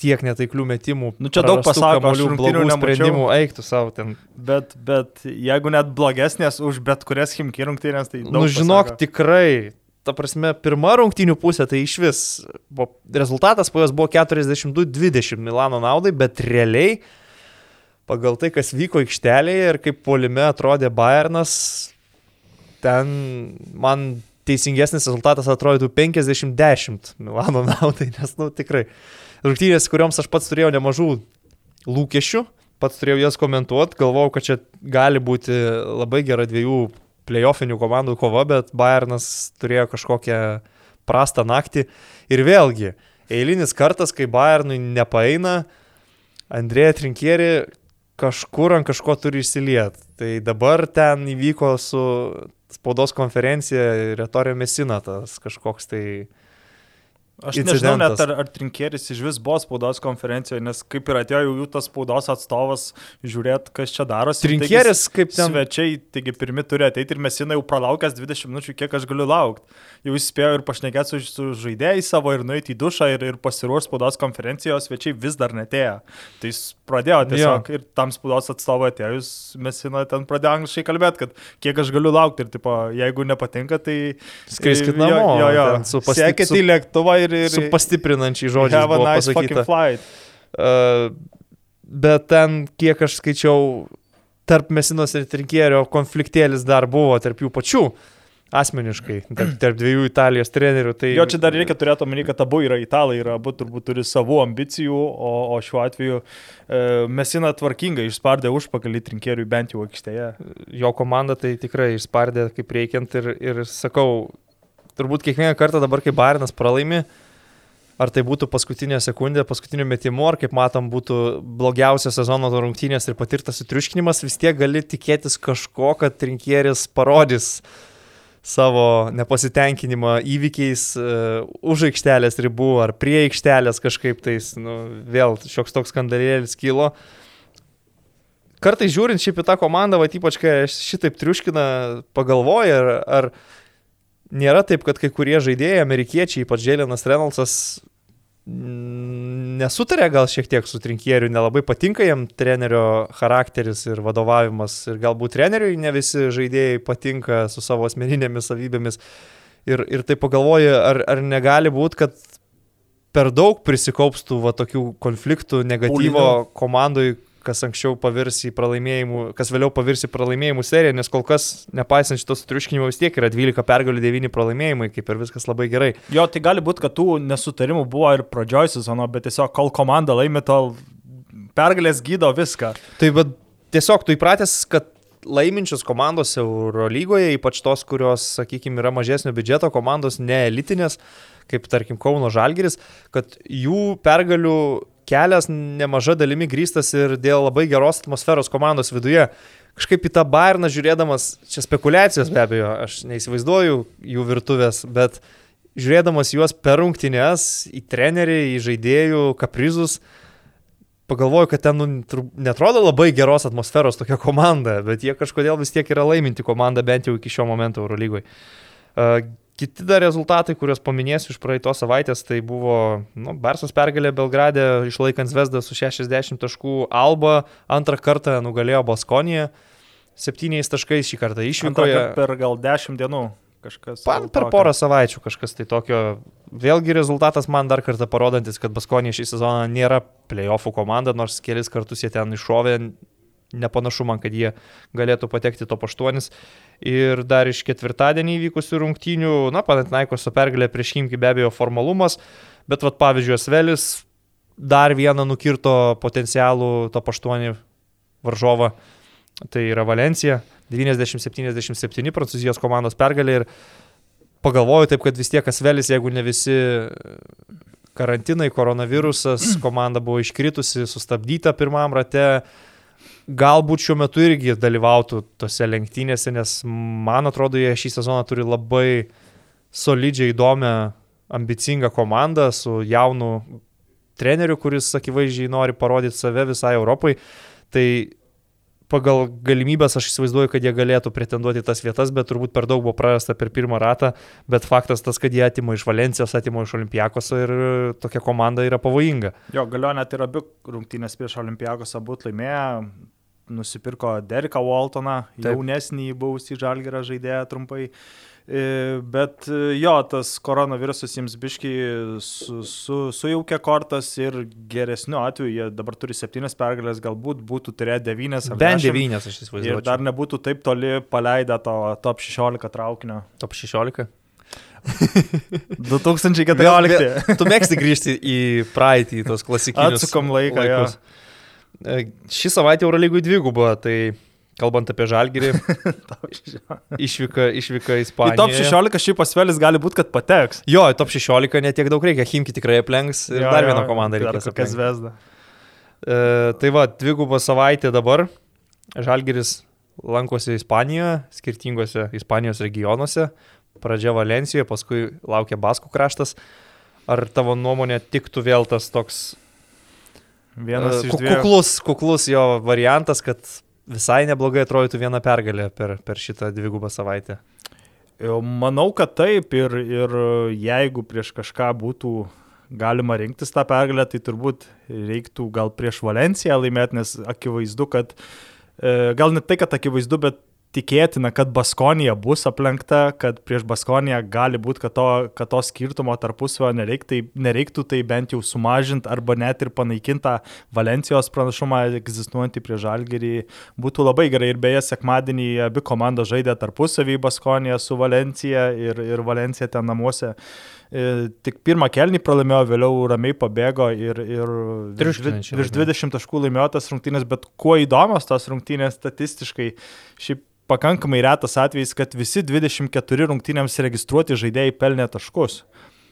tiek netaiklių metimų. Nu, čia daug pasako, aš blogų sprendimų, eiktų savo ten. Bet, bet jeigu net blogesnės už bet kurias Himki rungtynės, tai... Nu, žinok, pasako. tikrai. Ta prasme, pirma rungtynių pusė tai iš vis. Buvo, rezultatas po jos buvo 42-20 Milano naudai, bet realiai pagal tai, kas vyko aikštelėje ir kaip polime atrodė Bayernas, ten man teisingesnis rezultatas atrodytų 50-10 Milano naudai, nes, nu, tikrai. Rungtynės, kuriuoms aš pats turėjau nemažų lūkesčių, pats turėjau jas komentuoti, galvojau, kad čia gali būti labai gera dviejų playoffinių komandų kova, bet Bayernas turėjo kažkokią prastą naktį. Ir vėlgi, eilinis kartas, kai Bayernui nepaeina, Andrėja Trinkieri kažkur ant kažko turi išsiliet. Tai dabar ten įvyko su spaudos konferencija Retorio Mesina tas kažkoks tai Aš nežinau net, ar, ar Trinkėris iš vis buvo spaudos konferencijoje, nes kaip ir atėjo jų tas spaudos atstovas žiūrėti, kas čia darosi. Trinkėris kaip ten. Svečiai, taigi pirmi turi ateiti ir mes jinai jau pralaukęs 20 minučių, kiek aš galiu laukti. Jau spėjau ir pašnekėti su, su žaidėjai savo ir nueiti į dušą ir, ir pasiruošti spaudos konferencijos, svečiai vis dar netėjo. Tai jis pradėjo tiesiog jo. ir tam spaudos atstovui atėjus, mes jinai ten pradėjo angliškai kalbėti, kad kiek aš galiu laukti ir tipo, jeigu nepatinka, tai... Skriskit namo. Jo, jo, jo. Su Sekit į lėktuvą ir ir... Su pastiprinančiai žodžiai. Have a nice pasakyta. flight. Uh, bet ten, kiek aš skaičiau, tarp Mesinos ir Trinkėrio konfliktėlis dar buvo tarp jų pačių. Asmeniškai, tarp, [CLEARS THROAT] tarp dviejų Italijos trenerių. Tai... Jo, čia dar reikia turėti omeny, kad abu yra italai ir abu turbūt turi savų ambicijų, o, o šiuo atveju e, Mesina tvarkingai išspardė užpakalį trinkėriui bent jau aikštėje. Jo komanda tai tikrai išspardė kaip reikiant ir, ir sakau, turbūt kiekvieną kartą dabar, kai Barinas pralaimi, ar tai būtų paskutinė sekundė, paskutiniu metimu, ar kaip matom būtų blogiausias sezono rungtynės ir patirtas sutriuškinimas, vis tiek gali tikėtis kažko, kad rinkėris parodys savo nepasitenkinimą įvykiais uh, už aikštelės ribų ar prie aikštelės kažkaip tais, nu, vėl šioks toks skandalėlis kilo. Kartais žiūrint šiaip į tą komandą, va ypač kai šitaip triuškina, pagalvoja, ar, ar nėra taip, kad kai kurie žaidėjai, amerikiečiai, ypač Jėlinas Reynoldsas, nesutarė gal šiek tiek su trinkieriu, nelabai patinka jam trenerio charakteris ir vadovavimas ir galbūt treneriui ne visi žaidėjai patinka su savo asmeninėmis savybėmis. Ir, ir tai pagalvoju, ar, ar negali būti, kad per daug prisikaupstų va tokių konfliktų negatyvo komandai, kas anksčiau pavirs į pralaimėjimų, kas vėliau pavirs į pralaimėjimų seriją, nes kol kas, nepaisant šitos triuškinimo, vis tiek yra 12 pergalių, 9 pralaimėjimai, kaip ir viskas labai gerai. Jo, tai gali būti, kad tų nesutarimų buvo ir pradžioj sezono, bet tiesiog kol komanda laimė, tol pergalės gydo viską. Tai bet tiesiog tu įpratęs, kad laiminčios komandos Eurolygoje, ypač tos, kurios, sakykime, yra mažesnio biudžeto komandos, ne elitinės, kaip tarkim Kauno Žalgeris, kad jų pergalių kelias nemaža dalimi grįstas ir dėl labai geros atmosferos komandos viduje. Kažkaip į tą Bayerną žiūrėdamas, čia spekulacijos be abejo, aš neįsivaizduoju jų virtuvės, bet žiūrėdamas juos per rungtynės, į trenerį, į žaidėjų kaprizus, pagalvoju, kad ten nu, netrodo labai geros atmosferos tokia komanda, bet jie kažkodėl vis tiek yra laiminti komanda bent jau iki šio momento Eurolygoje. Kiti dar rezultatai, kuriuos paminėsiu iš praeitos savaitės, tai buvo nu, Barsas pergalė Belgrade, išlaikant Vesdą su 60 taškų, Alba antrą kartą nugalėjo Baskoniją, 7 taškais šį kartą išvykoje. Per gal 10 dienų kažkas. Pa, per porą savaičių kažkas tai tokio. Vėlgi rezultatas man dar kartą parodantis, kad Baskonija šį sezoną nėra playoffų komanda, nors kelis kartus jie ten iššovė, nepanašu man, kad jie galėtų patekti to paštuonis. Ir dar iš ketvirtadienį įvykusių rungtynių, na, Panatinaikos su pergalė prieš Himki be abejo formalumas, bet vad pavyzdžiui, Svelis dar vieną nukirto potencialų to paštuonį varžovą, tai yra Valencija, 90-77 prancūzijos komandos pergalė ir pagalvoju taip, kad vis tiek Asvelis, jeigu ne visi karantinai, koronavirusas, [CLEARS THROAT] komanda buvo iškritusi, sustabdyta pirmam rate, galbūt šiuo metu irgi dalyvautų tose lenktynėse, nes man atrodo, jie šį sezoną turi labai solidžiai įdomią, ambicingą komandą su jaunu treneriu, kuris akivaizdžiai nori parodyti save visai Europai. Tai pagal galimybės aš įsivaizduoju, kad jie galėtų pretenduoti tas vietas, bet turbūt per daug buvo prarasta per pirmą ratą, bet faktas tas, kad jie atima iš Valencijos, atima iš Olimpijakos ir tokia komanda yra pavojinga. Jo, galio net ir abi rungtynės prieš Olimpijakos abu laimėjo, nusipirko Deriką Waltoną, jaunesnį buvusį žalgerą žaidėją trumpai. E, bet e, jo, tas koronavirusas jiems biški su, su, sujaukė kortas ir geresniu atveju jie dabar turi septynes pergalės, galbūt būtų turėję devynės ar bent devynės, aš įsivaizduoju. Ir dar nebūtų taip toli paleidę to top 16 traukinio. Top 16? 2014. [LAUGHS] tu mėgsti grįžti į praeitį, tos klasikinius. Atsukom laiką. E, Šį savaitę Eurolygų dvigubą, tai Kalbant apie žalgyrį, [LAUGHS] išvyka, išvyka į Ispaniją. Į top 16 šiaip pasvelis gali būti, kad pateks. Jo, į top 16 netiek daug reikia, Himki tikrai aplenks ir jo, dar vieną komandą reikės. Kokias vesda. E, tai va, dvigubą savaitę dabar. Žalgiris lankosi Ispanijoje, skirtingose Ispanijos regionuose. Pradžia Valencijoje, paskui laukia Baskų kraštas. ar tavo nuomonė tiktų vėl tas toks Vienas e, iš ku- dviejų. kuklus, kuklus jo variantas, kad visai neblogai atrodytų viena pergalė per, per šitą dvigubą savaitę. Manau, kad taip ir, ir jeigu prieš kažką būtų galima rinktis tą pergalę, tai turbūt reiktų gal prieš Valenciją laimėti, nes akivaizdu, kad e, gal ne tai, kad akivaizdu, bet tikėtina, kad Baskonija bus aplenkta, kad prieš Baskoniją gali būti, kad to, kad to skirtumo tarpusavio nereik, tai, nereiktų tai bent jau sumažinti arba net ir panaikinti Valencijos pranašumą egzistuojantį prie Žalgerį. Būtų labai gerai ir beje, sekmadienį abi komandos žaidė tarpusavį Baskonija su Valencija ir, ir Valencija ten namuose. E, Tik pirmą kelnį pralaimėjo, vėliau ramiai pabėgo ir, ir virš, virš laimėjo. 20 taškų laimėjo tas rungtynės, bet kuo įdomios tos rungtynės statistiškai, šiaip pakankamai retas atvejis, kad visi 24 rungtynėms registruoti žaidėjai pelnė taškus.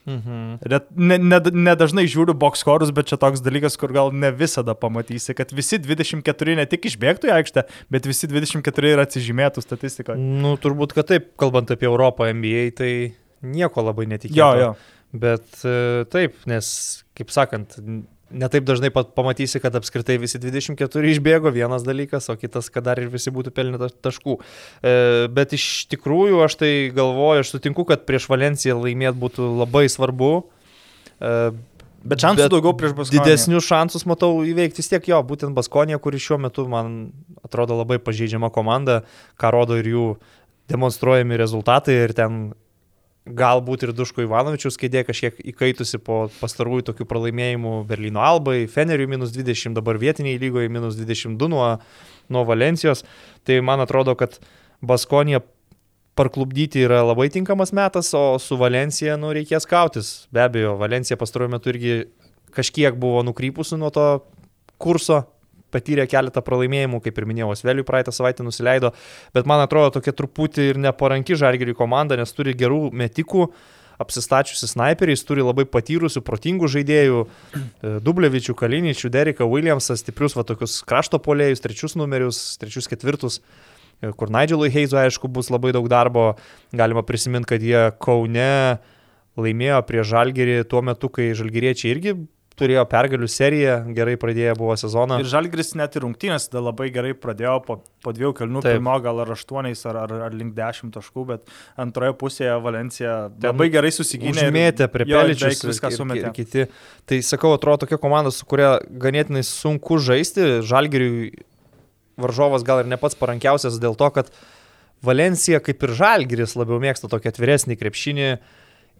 Mhm. Ret, ne, ne, nedažnai žiūriu bokskorus, bet čia toks dalykas, kur gal ne visada pamatysi, kad visi 24 ne tik išbėgtų į aikštę, bet visi 24 ir atsižymėtų statistikoje. Nu, turbūt, kad taip, kalbant apie Europą NBA, tai nieko labai netikėto. Jo, jo. Bet e, taip, nes, kaip sakant, netaip dažnai pamatysi, kad apskritai visi 24 išbėgo, vienas dalykas, o kitas, kad dar ir visi būtų pelnę ta- taškų. E, bet iš tikrųjų aš tai galvoju, aš sutinku, kad prieš Valenciją laimėti būtų labai svarbu. E, Bet šansų daugiau prieš Baskoniją. Didesnius šansus matau įveikti vis tiek jo, būtent Baskonė, kuri šiuo metu man atrodo labai pažeidžiama komanda, ką rodo ir jų demonstruojami rezultatai ir ten galbūt ir Duško Ivanovičius kėdė kažkiek įkaitusi po pastarųjų tokių pralaimėjimų Berlyno Albai, Feneriui minus 20, dabar vietiniai lygoje minus 22 nuo, nuo Valencijos. Tai man atrodo, kad Baskonė parklubdyti yra labai tinkamas metas, o su Valencija nu, reikės kautis. Be abejo, Valencija pastaruoju metu irgi kažkiek buvo nukrypusi nuo to kurso, patyrė keletą pralaimėjimų, kaip ir minėjau, Sveliui praeitą savaitę nusileido, bet man atrodo tokia truputį ir neparanki žalgerių komanda, nes turi gerų metikų, apsistačiusi snaiperiais, turi labai patyrusių, protingų žaidėjų, e, Dublevičių, Kaliničių, Deriką Williamsą, stiprius va tokius krašto polėjus, trečius numerius, trečius ketvirtus e, kur Nigelui Heizu, aišku, bus labai daug darbo. Galima prisiminti, kad jie Kaune laimėjo prie Žalgerį tuo metu, kai Žalgeriečiai irgi turėjo pergalių seriją, gerai pradėję buvo sezoną. Ir Žalgris net ir rungtynės tada labai gerai pradėjo po, po dviejų kelnių, Taip. pirmo gal ar aštuoniais ar, ar, ar link dešimt taškų, bet antroje pusėje Valencija labai gerai susigynė. Užmėtė prie peličius viską ir, ir, sumetė. ir kiti. Tai sakau, atrodo tokia komanda, su kuria ganėtinai sunku žaisti. Žalgiriui varžovas gal ir ne pats parankiausias dėl to, kad Valencija kaip ir Žalgiris labiau mėgsta tokį atviresnį krepšinį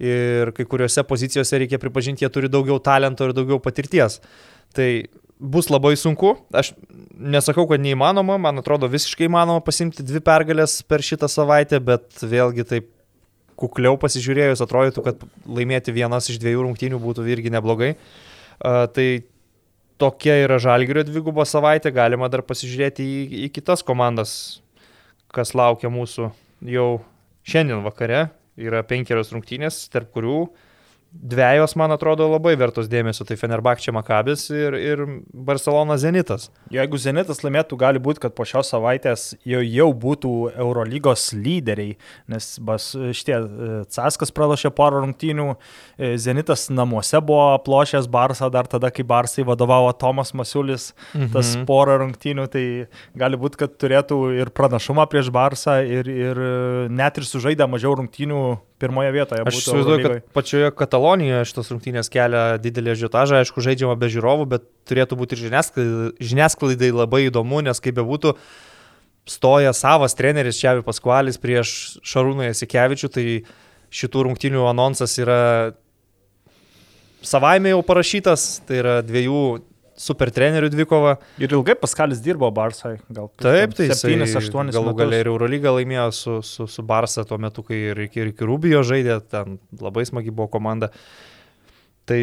ir kai kuriuose pozicijose reikia pripažinti, jie turi daugiau talento ir daugiau patirties. Tai bus labai sunku. Aš nesakau, kad neįmanoma, man atrodo visiškai įmanoma pasimti dvi pergalės per šitą savaitę, bet vėlgi taip kukliau pasižiūrėjus atrodytų, kad laimėti vienas iš dviejų rungtynių būtų irgi neblogai. A, tai tokia yra Žalgirio dvigubo savaitė, galima dar pasižiūrėti į, į kitas komandas, kas laukia mūsų jau šiandien vakare. Yra penkerios rungtynės, tarp kurių dviejos, man atrodo, labai vertos dėmesio. Tai Fenerbakčia Makabis ir, ir Barcelona Zenitas. Jeigu Zenitas laimėtų, gali būti, kad po šios savaitės jau, jau būtų Eurolygos lyderiai, nes bas, šitie e, Caskas pralašė porą rungtynių, e, Zenitas namuose buvo aplošęs Barsą dar tada, kai Barsai vadovavo Tomas Masiulis, mhm. tas porą rungtynių, tai gali būti, kad turėtų ir pranašumą prieš Barsą ir, ir e, net ir sužaidę mažiau rungtynių pirmoje vietoje. Aš įsivaizduoju, kad pačioje Katalonijoje šitos rungtynės kelia didelį žiotažą, aišku, žaidžiama be žiūrovų, bet turėtų būti ir žiniasklaidai, žiniasklaidai labai įdomu, nes kaip bebūtų, stoja savas treneris Čiavi Paskualis prieš Šarūną Jasikevičių, tai šitų rungtynių anonsas yra savaime jau parašytas, tai yra dviejų super trenerių dvikova. Ir ilgai Paskalis dirbo Barsai, gal Taip, tai 7-8 galų galę ir Eurolygą laimėjo su, su, su Barsa tuo metu, kai ir, ir iki Rubijo žaidė, ten labai smagi buvo komanda. Tai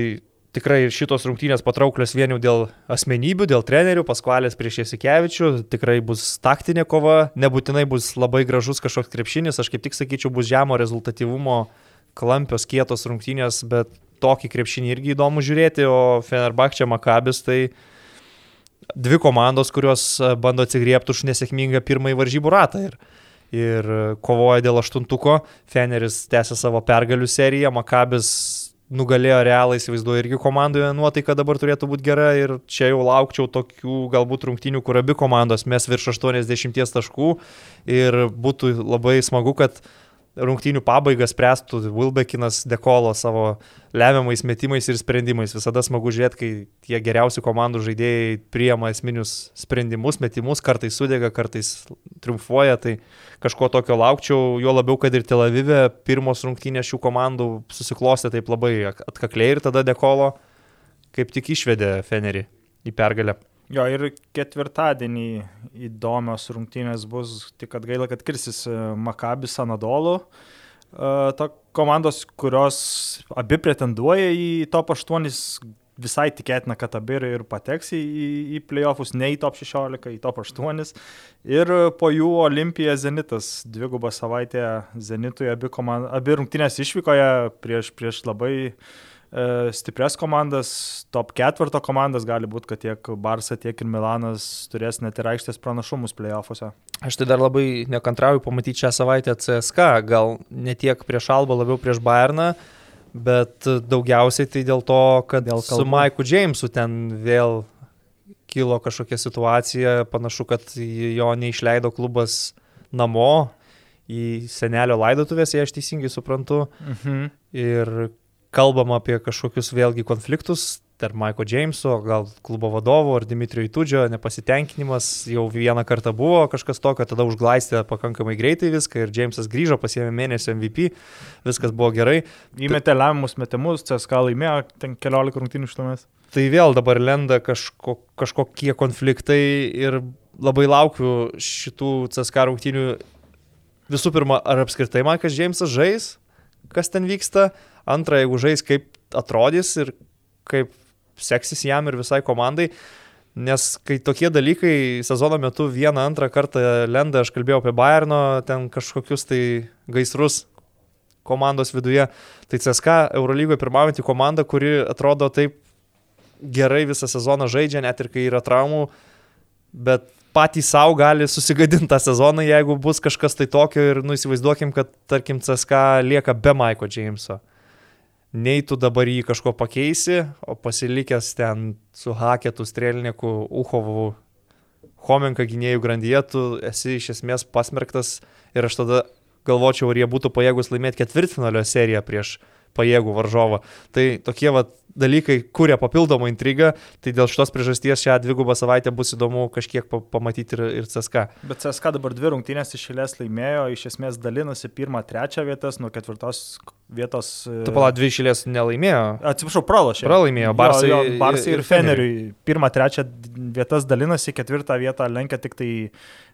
tikrai šitos rungtynės patrauklios vien jau dėl asmenybių, dėl trenerių, Paskvalės prieš Jasikevičių, tikrai bus taktinė kova, nebūtinai bus labai gražus kažkoks krepšinis, aš kaip tik sakyčiau, bus žemo rezultatyvumo, klampios kietos rungtynės, bet tokį krepšinį irgi įdomu žiūrėti, o Fenerbakčia Makabis tai dvi komandos, kurios e, bando atsigriepti už nesėkmingą pirmąjį varžybų ratą. Ir, ir kovoja dėl aštuntuko, Feneris tęsia savo pergalių seriją, Makabis nugalėjo realą, įsivaizduoju, irgi komandoje nuotaika dabar turėtų būti gera ir čia jau laukčiau tokių galbūt rungtynių, kur abi komandos mes virš 80 taškų ir būtų labai smagu, kad rungtynių pabaigą spręstų Wilbekinas Dekolo savo lemiamais metimais ir sprendimais. Visada smagu žiūrėti, kai tie geriausi komandų žaidėjai priema esminius sprendimus, metimus, kartais sudega, kartais triumfuoja, tai kažko tokio laukčiau, jo labiau, kad ir Tel Avive pirmos rungtynės šių komandų susiklostė taip labai atkakliai ir tada Dekolo kaip tik išvedė Fenerį į pergalę. Jo, ir ketvirtadienį įdomios rungtynės bus, tik kad gaila, kad kirsis e, Makabis Anadolu. E, ta komandos, kurios abi pretenduoja į top 8, visai tikėtina, kad abi ir pateks į, į playoffus, ne į top 16, į top 8. Ir po jų Olimpija Zenitas, dvigubą savaitę Zenitui, abi, komand... abi rungtynės išvykoje prieš, prieš labai uh, E, stipres komandas, top ketvirto komandas, gali būti, kad tiek Barça, tiek ir Milanas turės net ir aikštės pranašumus playoffuose. Aš tai dar labai nekantrauju pamatyti šią savaitę CSK, gal ne tiek prieš Alba, labiau prieš Bayerną, bet daugiausiai tai dėl to, kad dėl su Maiku Jamesu ten vėl kilo kažkokia situacija, panašu, kad jo neišleido klubas namo į senelio laidotuvės, jei aš teisingai suprantu. Mhm. Ir kalbam apie kažkokius vėlgi konfliktus tarp Maiko Jameso, gal klubo vadovo ar Dimitrijo Itudžio, nepasitenkinimas jau vieną kartą buvo kažkas tokio, tada užglaistė pakankamai greitai viską ir Jamesas grįžo, pasiėmė mėnesio MVP, viskas buvo gerai. Įmetė lemiamus metimus, CSK laimėjo ten keliolika rungtynių šitomis. Tai vėl dabar lenda kažko, kažkokie konfliktai ir labai laukiu šitų CSK rungtynių. Visų pirma, ar apskritai Maikas Jamesas žais, kas ten vyksta, Antra, jeigu žais, kaip atrodys ir kaip seksis jam ir visai komandai. Nes kai tokie dalykai sezono metu vieną, antrą kartą lenda, aš kalbėjau apie Bayerno, ten kažkokius tai gaisrus komandos viduje, tai CSK Eurolygoje pirmaujantį komandą, kuri atrodo taip gerai visą sezoną žaidžia, net ir kai yra traumų, bet patys savo gali susigadinti tą sezoną, jeigu bus kažkas tai tokio ir nu įsivaizduokim, kad tarkim CSK lieka be Maiko Jameso nei tu dabar jį kažko pakeisi, o pasilikęs ten su Haketu, Strelniku, Uhovu, Homenka gynėjų grandyje, tu esi iš esmės pasmerktas ir aš tada galvočiau, ar jie būtų pajėgus laimėti ketvirtfinalio seriją prieš pajėgų varžovą. Tai tokie vat, dalykai kuria papildomą intrigą, tai dėl šitos priežasties šią dvigubą savaitę bus įdomu kažkiek pamatyti ir, ir CSK. Bet CSK dabar dvi rungtynės iš eilės laimėjo, iš esmės dalinasi pirmą, trečią vietas, nuo ketvirtos vietos. E, tu pala dvi iš eilės nelaimėjo. Atsiprašau, pralašė. Pralaimėjo Barsai, jo, jo, Barsai ir, ir Feneriui. Pirmą, trečią vietas dalinasi, ketvirtą vietą lenkia tik tai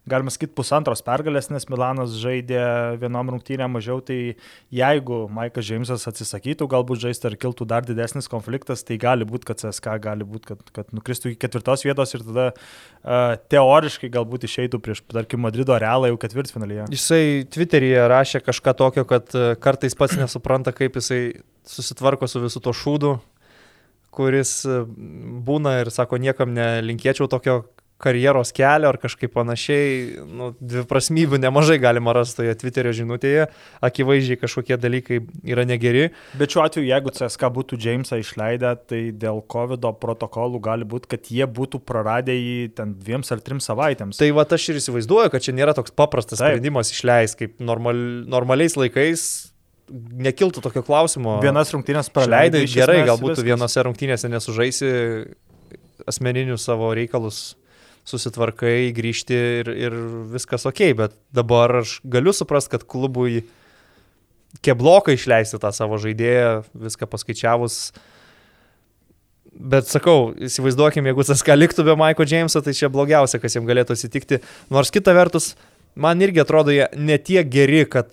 galima sakyti, pusantros pergalės, nes Milanas žaidė vienom rungtynėm mažiau, tai jeigu Maikas Džeimsas atsisakytų galbūt žaisti ar kiltų dar didesnis konfliktas, tai gali būti, kad CSK gali būti, kad, kad nukristų iki ketvirtos vietos ir tada uh, teoriškai galbūt išeitų prieš, tarkim, Madrido realą jau ketvirtfinalyje. Jisai Twitter'yje rašė kažką tokio, kad kartais pats nesupranta, kaip jisai susitvarko su visu to šūdu, kuris būna ir sako, niekam nelinkėčiau tokio karjeros kelio ar kažkaip panašiai, nu, dviprasmybių nemažai galima rasti toje Twitterio žinutėje, akivaizdžiai kažkokie dalykai yra negeri. Bet šiuo atveju, jeigu CSK būtų Jamesą išleidę, tai dėl COVID protokolų gali būti, kad jie būtų praradę jį ten dviems ar trim savaitėms. Tai va aš ir įsivaizduoju, kad čia nėra toks paprastas Taip. sprendimas išleisti, kaip normal, normaliais laikais nekiltų tokio klausimo. Vienas rungtynės praleidai. Gerai, galbūt viskas. vienose rungtynėse nesužaisi asmeninius savo reikalus susitvarkai, grįžti ir, ir viskas ok, bet dabar aš galiu suprasti, kad klubui kebloką išleisti tą savo žaidėją, viską paskaičiavus. Bet sakau, įsivaizduokim, jeigu ką liktų be Maiko Jameso, tai čia blogiausia, kas jam galėtų atsitikti. Nors kita vertus, man irgi atrodo jie netie geri, kad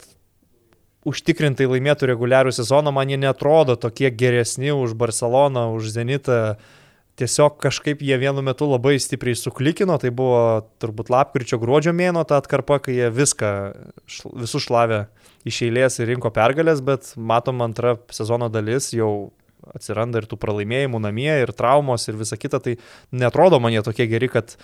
užtikrintai laimėtų reguliarų sezoną, man jie netrodo tokie geresni už Barceloną, už Zenitą, uh, tiesiog kažkaip jie vienu metu labai stipriai suklikino, tai buvo turbūt lapkričio gruodžio mėno ta atkarpa, kai jie viską, visus šlavė iš eilės ir rinko pergalės, bet matom antrą sezono dalis jau atsiranda ir tų pralaimėjimų namie, ir traumos, ir visa kita, tai netrodo man jie tokie geri, kad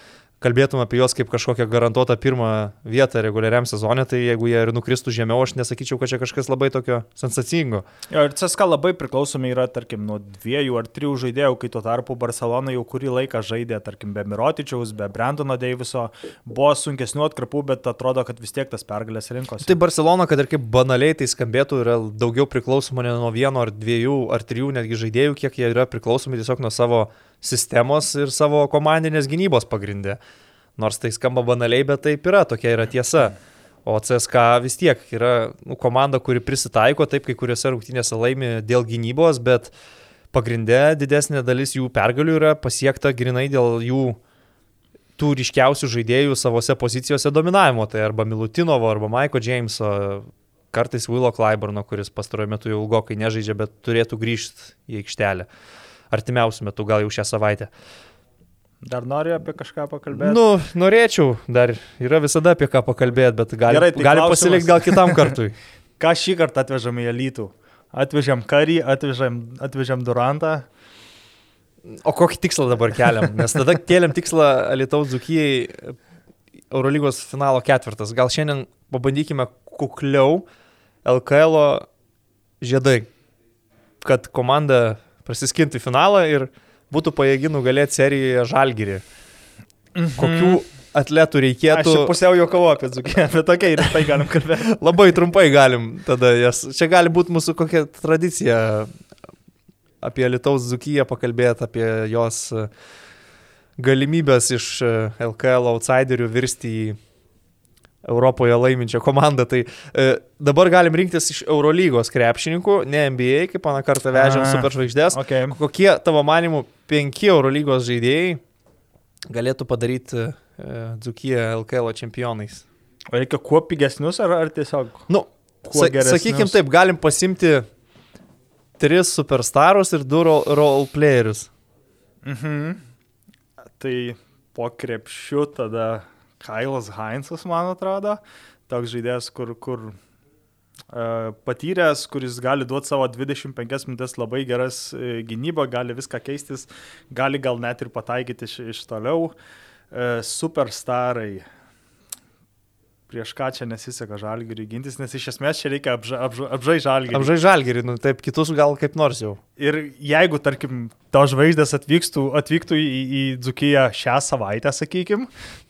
kalbėtum apie juos kaip kažkokią garantuotą pirmą vietą reguliariam sezonė, tai jeigu jie ir nukristų žemiau, aš nesakyčiau, kad čia kažkas labai tokio sensacingo. Jo, ir CSK labai priklausomi yra, tarkim, nuo dviejų ar trijų žaidėjų, kai tuo tarpu Barcelona jau kurį laiką žaidė, tarkim, be Mirotičiaus, be Brandono Deiviso, buvo sunkesnių atkarpų, bet atrodo, kad vis tiek tas pergalės rinkos. Tai Barcelona, kad ir kaip banaliai tai skambėtų, yra daugiau priklausoma ne nuo vieno ar dviejų ar trijų netgi žaidėjų, kiek jie yra priklausomi tiesiog nuo savo sistemos ir savo komandinės gynybos pagrindė. Nors tai skamba banaliai, bet taip yra, tokia yra tiesa. O CSK vis tiek yra nu, komanda, kuri prisitaiko, taip kai kuriuose rungtynėse laimi dėl gynybos, bet pagrindė didesnė dalis jų pergalių yra pasiekta grinai dėl jų tų ryškiausių žaidėjų savose pozicijose dominavimo. Tai arba Milutinovo, arba Maiko Jameso, kartais Willo Clyburno, kuris pastaruoju metu jau ilgokai nežaidžia, bet turėtų grįžti į aikštelę artimiausių metų, gal jau šią savaitę. Dar noriu apie kažką pakalbėti? Nu, norėčiau, dar yra visada apie ką pakalbėti, bet gali, Gerai, tai gali pasilikti gal kitam [LAUGHS] kartui. Ką šį kartą atvežam į Elytų? Atvežėm Karį, atvežėm, atvežėm Durantą. O kokį tikslą dabar keliam? Nes tada keliam tikslą Lietuvos Dzukijai Eurolygos finalo ketvirtas. Gal šiandien pabandykime kukliau LKL žiedai, kad komanda prasiskintų į finalą ir būtų pajėgi nugalėti serijoje Žalgirį. Kokių atletų Aš reikėtų? čia pusiau juokavau apie Dzukiją, [LAUGHS] bet tokia ir tai galim kalbėti. [LAUGHS] Labai trumpai galim tada jas. Čia gali būti mūsų kokia tradicija apie Lietuvos Zukiją pakalbėti, apie jos e, galimybės iš e, LKL outsiderių virsti į Europoje laiminčią komandą. Tai e, dabar galim rinktis iš Eurolygos krepšininkų, ne NBA, kaip pana kartą vežėm superžvaigždės. Okay. Kokie tavo manimų penki Eurolygos žaidėjai galėtų padaryti e, Dzukiją LKL čempionais? O reikia kuo pigesnius ar, ar tiesiog? Nu, sa, geresnius? sakykime taip, galim pasimti tris superstarus ir du ro- role playerius. Mhm. Tai po krepšiu tada Kailas Heinzas, man atrodo, toks žaidėjas, kur, kur uh, patyręs, kuris gali duoti savo 25 minutės labai geras uh, gynybą, gali viską keistis, gali gal net ir pataikyti iš, iš toliau. Uh, superstarai. Prieš ką čia nesiseka žalgiriui gintis, nes iš esmės čia reikia apža, apža, apžai žalgirį. Apžai žalgerį, nu taip, kitus gal kaip nors jau. Ir jeigu, tarkim, to žvaigždės atvyktų, atvyktų į, į Dzukiją šią savaitę, sakykim,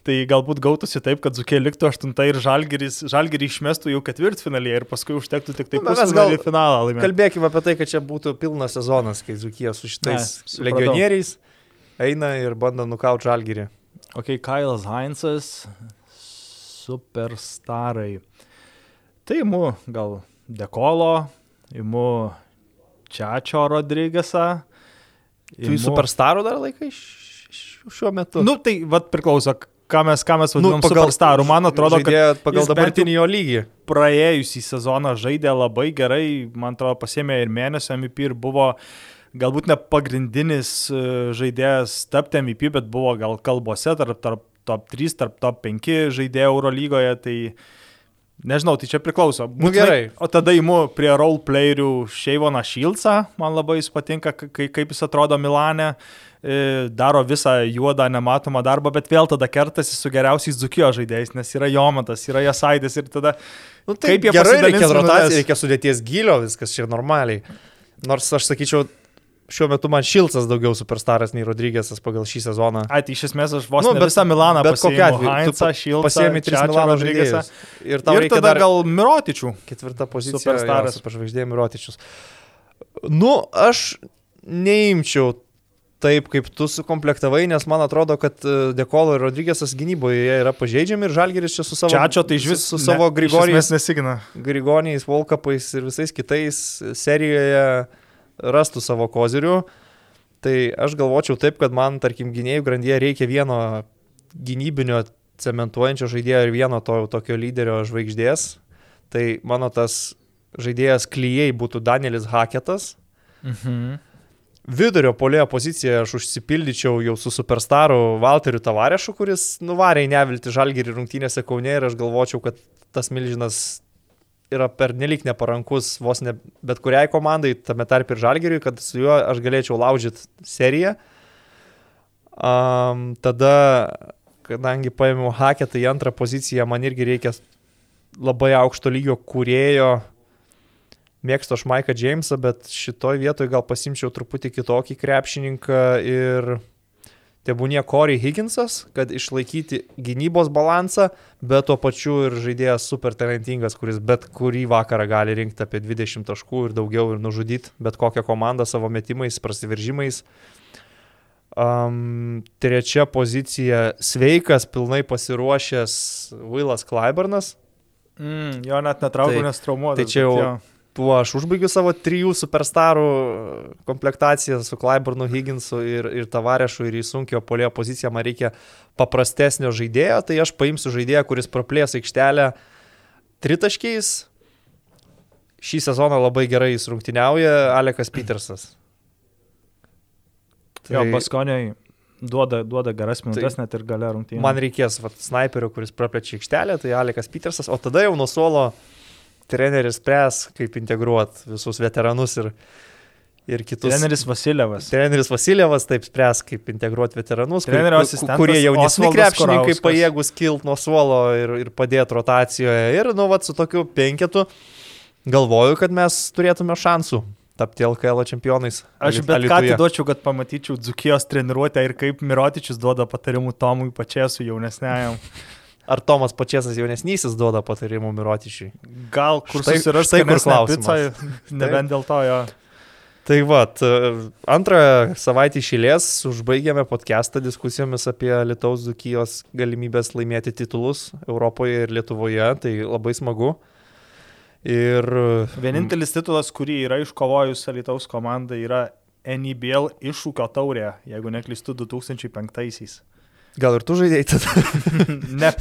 tai galbūt gautųsi taip, kad Dzukija liktų aštunta ir Žalgiris, Žalgirį išmestų jau ketvirtfinalį ir paskui užtektų tik tai Nu, mes pusfinalį finalą laimėti. Kalbėkime apie tai, kad čia būtų pilnas sezonas, kai Zukija su šitais Ne, legionieriais eina ir bando nukauti žalgerį. Ok, Kailas Heinzas, superstarai. Tai imu gal Dekolo, imu Čiačio Rodrygėsą. Tu į superstarų dar laikai šiuo metu? Nu, tai vad priklauso, ką mes, ką mes vadinam pagal- superstarų. Man atrodo, kad pagal dabartinį jo lygį. praėjusį sezoną žaidė labai gerai, man atrodo, pasėmė ir mėnesio MVP ir buvo galbūt ne pagrindinis e, žaidėjas tapti MVP, bet buvo gal kalbose tarp, tarp top 3, tarp top 5 žaidėjų Eurolygoje, tai nežinau, tai čia priklauso. Nu, Būtinai- gerai. O tada įimu prie role playerių Šeivoną Šilcą, man labai jis patinka, kai, kaip jis atrodo Milane. e, Daro visą juodą, nematomą darbą, bet vėl tada kertasi su geriausiais Dzukijo žaidėjais, nes yra Jomatas, yra Jasaidis ir tada Nu, tai Kaip jie gerai, reikia rotacijos, reikia sudėties gilio, viskas čia normaliai. Nors aš sakyčiau, šiuo metu man Šilcas daugiau superstaras nei Rodrygėsas pagal šį sezoną. Ai, tai iš esmės aš vos Nu, bet- visą Milaną bet pasiėmiau. atveju, Pasiemi tris Milano žaidėjus. Ir Ir reikia tada dar gal Mirotičių. ketvirtą poziciją. Superstaras. Superžvaigždėjim Rotičius. Nu, aš neimčiau taip, kaip tu sukomplektavai, nes man atrodo, kad e, Dekolo ir Rodrygėsas gynyboje yra pažeidžiami ir Žalgeris čia su savo, Čiačio tai iš vis su, savo Grigorijais, nesigina. Grigoniais, Volkapais ir visais kitais serijoje rastų savo kozirių. Tai aš galvočiau taip, kad man, tarkim, gynėjų grandyje reikia vieno gynybinio cementuojančio žaidėjo ir vieno to tokio lyderio žvaigždės. Tai mano tas žaidėjas klyjei būtų Danielis Haketas. Mhm. Vidurio polėjo poziciją aš užsipildyčiau jau su superstaru Valteriu Tavarešu, kuris nuvarė į nevilti žalgerį rungtynėse Kaune ir aš galvočiau, kad tas milžinas yra pernelik neparankus vos ne bet kuriai komandai, tame tarp ir žalgeriui, kad su juo aš galėčiau laužyti seriją. Um, tada kadangi paėmiau haketą į antrą poziciją, man irgi reikia labai aukšto lygio kūrėjo. Mėgstu aš Maiką Jamesą, bet šitoj vietoje gal pasimčiau truputį kitokį krepšininką ir tebūnie Corey Higginsas, kad išlaikyti gynybos balansą, bet tuo pačiu ir žaidėjas super talentingas, kuris bet kurį vakarą gali rinkti apie 20 taškų ir daugiau ir nužudyti bet kokią komandą savo metimais, prasiveržimais. Um, trečia pozicija - sveikas, pilnai pasiruošęs Willas Clyburnas. Mm, jo net netraukiu, Tai- nes traumuotas. tai čia jau- jo. Tuo aš užbaigiu savo trijų superstarų komplektaciją su Clyburnu Higginsu ir, ir Tavarešu ir į sunkio polėjo poziciją man reikia paprastesnio žaidėjo, tai aš paimsiu žaidėją, kuris praplės aikštelę tritaškiais. Šį sezoną labai gerai jis rungtyniauja Alekas Petersas. Jo, Tai- paskoniai duoda, duoda geras minutės net ir gale rungtynių. Man reikės vat, sniperio, kuris praplečia aikštelę, tai Alekas Petersas, o tada jau nuo suolo treneris spręs, kaip integruoti visus veteranus ir, ir kitus. Treneris Vasilievas. Treneris Vasiljevas taip spręs, kaip integruoti veteranus, kur- kurie jaunesni krepšininkai pajėgus kilt nuo suolo ir, ir padėti rotacijoje. Ir, nu, vat, su tokiu penketu galvoju, kad mes turėtume šansų tapti LKL čempionais. Aš bet ką Alytuje. atiduočiau, kad pamatyčiau Dzukijos treniruotę ir kaip Mirotičius duoda patarimų Tomui pačiasų jaunesniajam. Ar Tomas Pačiasas jaunesnysis duoda patarimų Mirotičiui? Gal kur Štai- susirasti štai kur klausimas. picą, [LAUGHS] [LAUGHS] ne vien dėl to jo. Tai va, antrą savaitę išėlės užbaigėme podcastą diskusijomis apie Lietuvos Dukijos galimybės laimėti titulus Europoje ir Lietuvoje. Tai labai smagu. Ir Vienintelis titulas, kurį yra iškovojus Alitaus komanda, yra NBL iššūkio taurė, jeigu neklystu, 2005-aisiais. Gal ir tu žaidėjai tada? [LAUGHS] ne,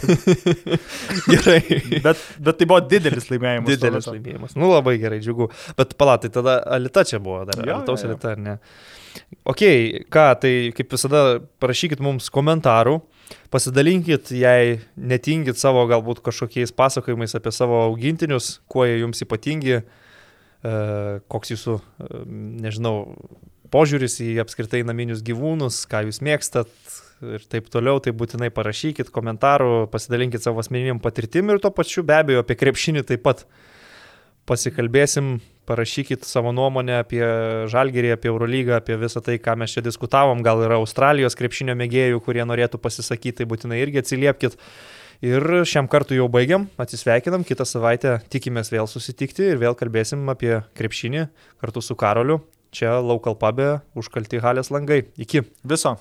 [LAUGHS] Gerai. bet, bet tai buvo didelis laimėjimas. Didelis laimėjimas. Nu labai gerai, džiugu. Bet palatai, tada Alita čia buvo dar. Jo, Alitaus jo, jo. Alita, ar ne? Ok, ką, tai kaip visada parašykit mums komentarų, pasidalinkit, jei netingit savo galbūt kažkokiais pasakojimais apie savo augintinius, kuo jie jums ypatingi, e, koks jūsų, e, nežinau, požiūris į apskritai naminius gyvūnus, ką jūs mėgstat ir taip toliau, tai būtinai parašykit komentarų, pasidalinkit savo asmeniniam patirtim ir tuo pačiu be abejo apie krepšinį taip pat pasikalbėsim, parašykit savo nuomonę apie Žalgerį, apie Eurolygą, apie visą tai, ką mes čia diskutavom, gal yra Australijos krepšinio mėgėjų, kurie norėtų pasisakyti, tai būtinai irgi atsiliepkit. Ir šiam kartu jau baigiam, atsisveikinam, kitą savaitę tikimės vėl susitikti ir vėl kalbėsim apie krepšinį kartu su Karoliu. Čia Local Pub'e užkalti halės langai. Iki. Viso.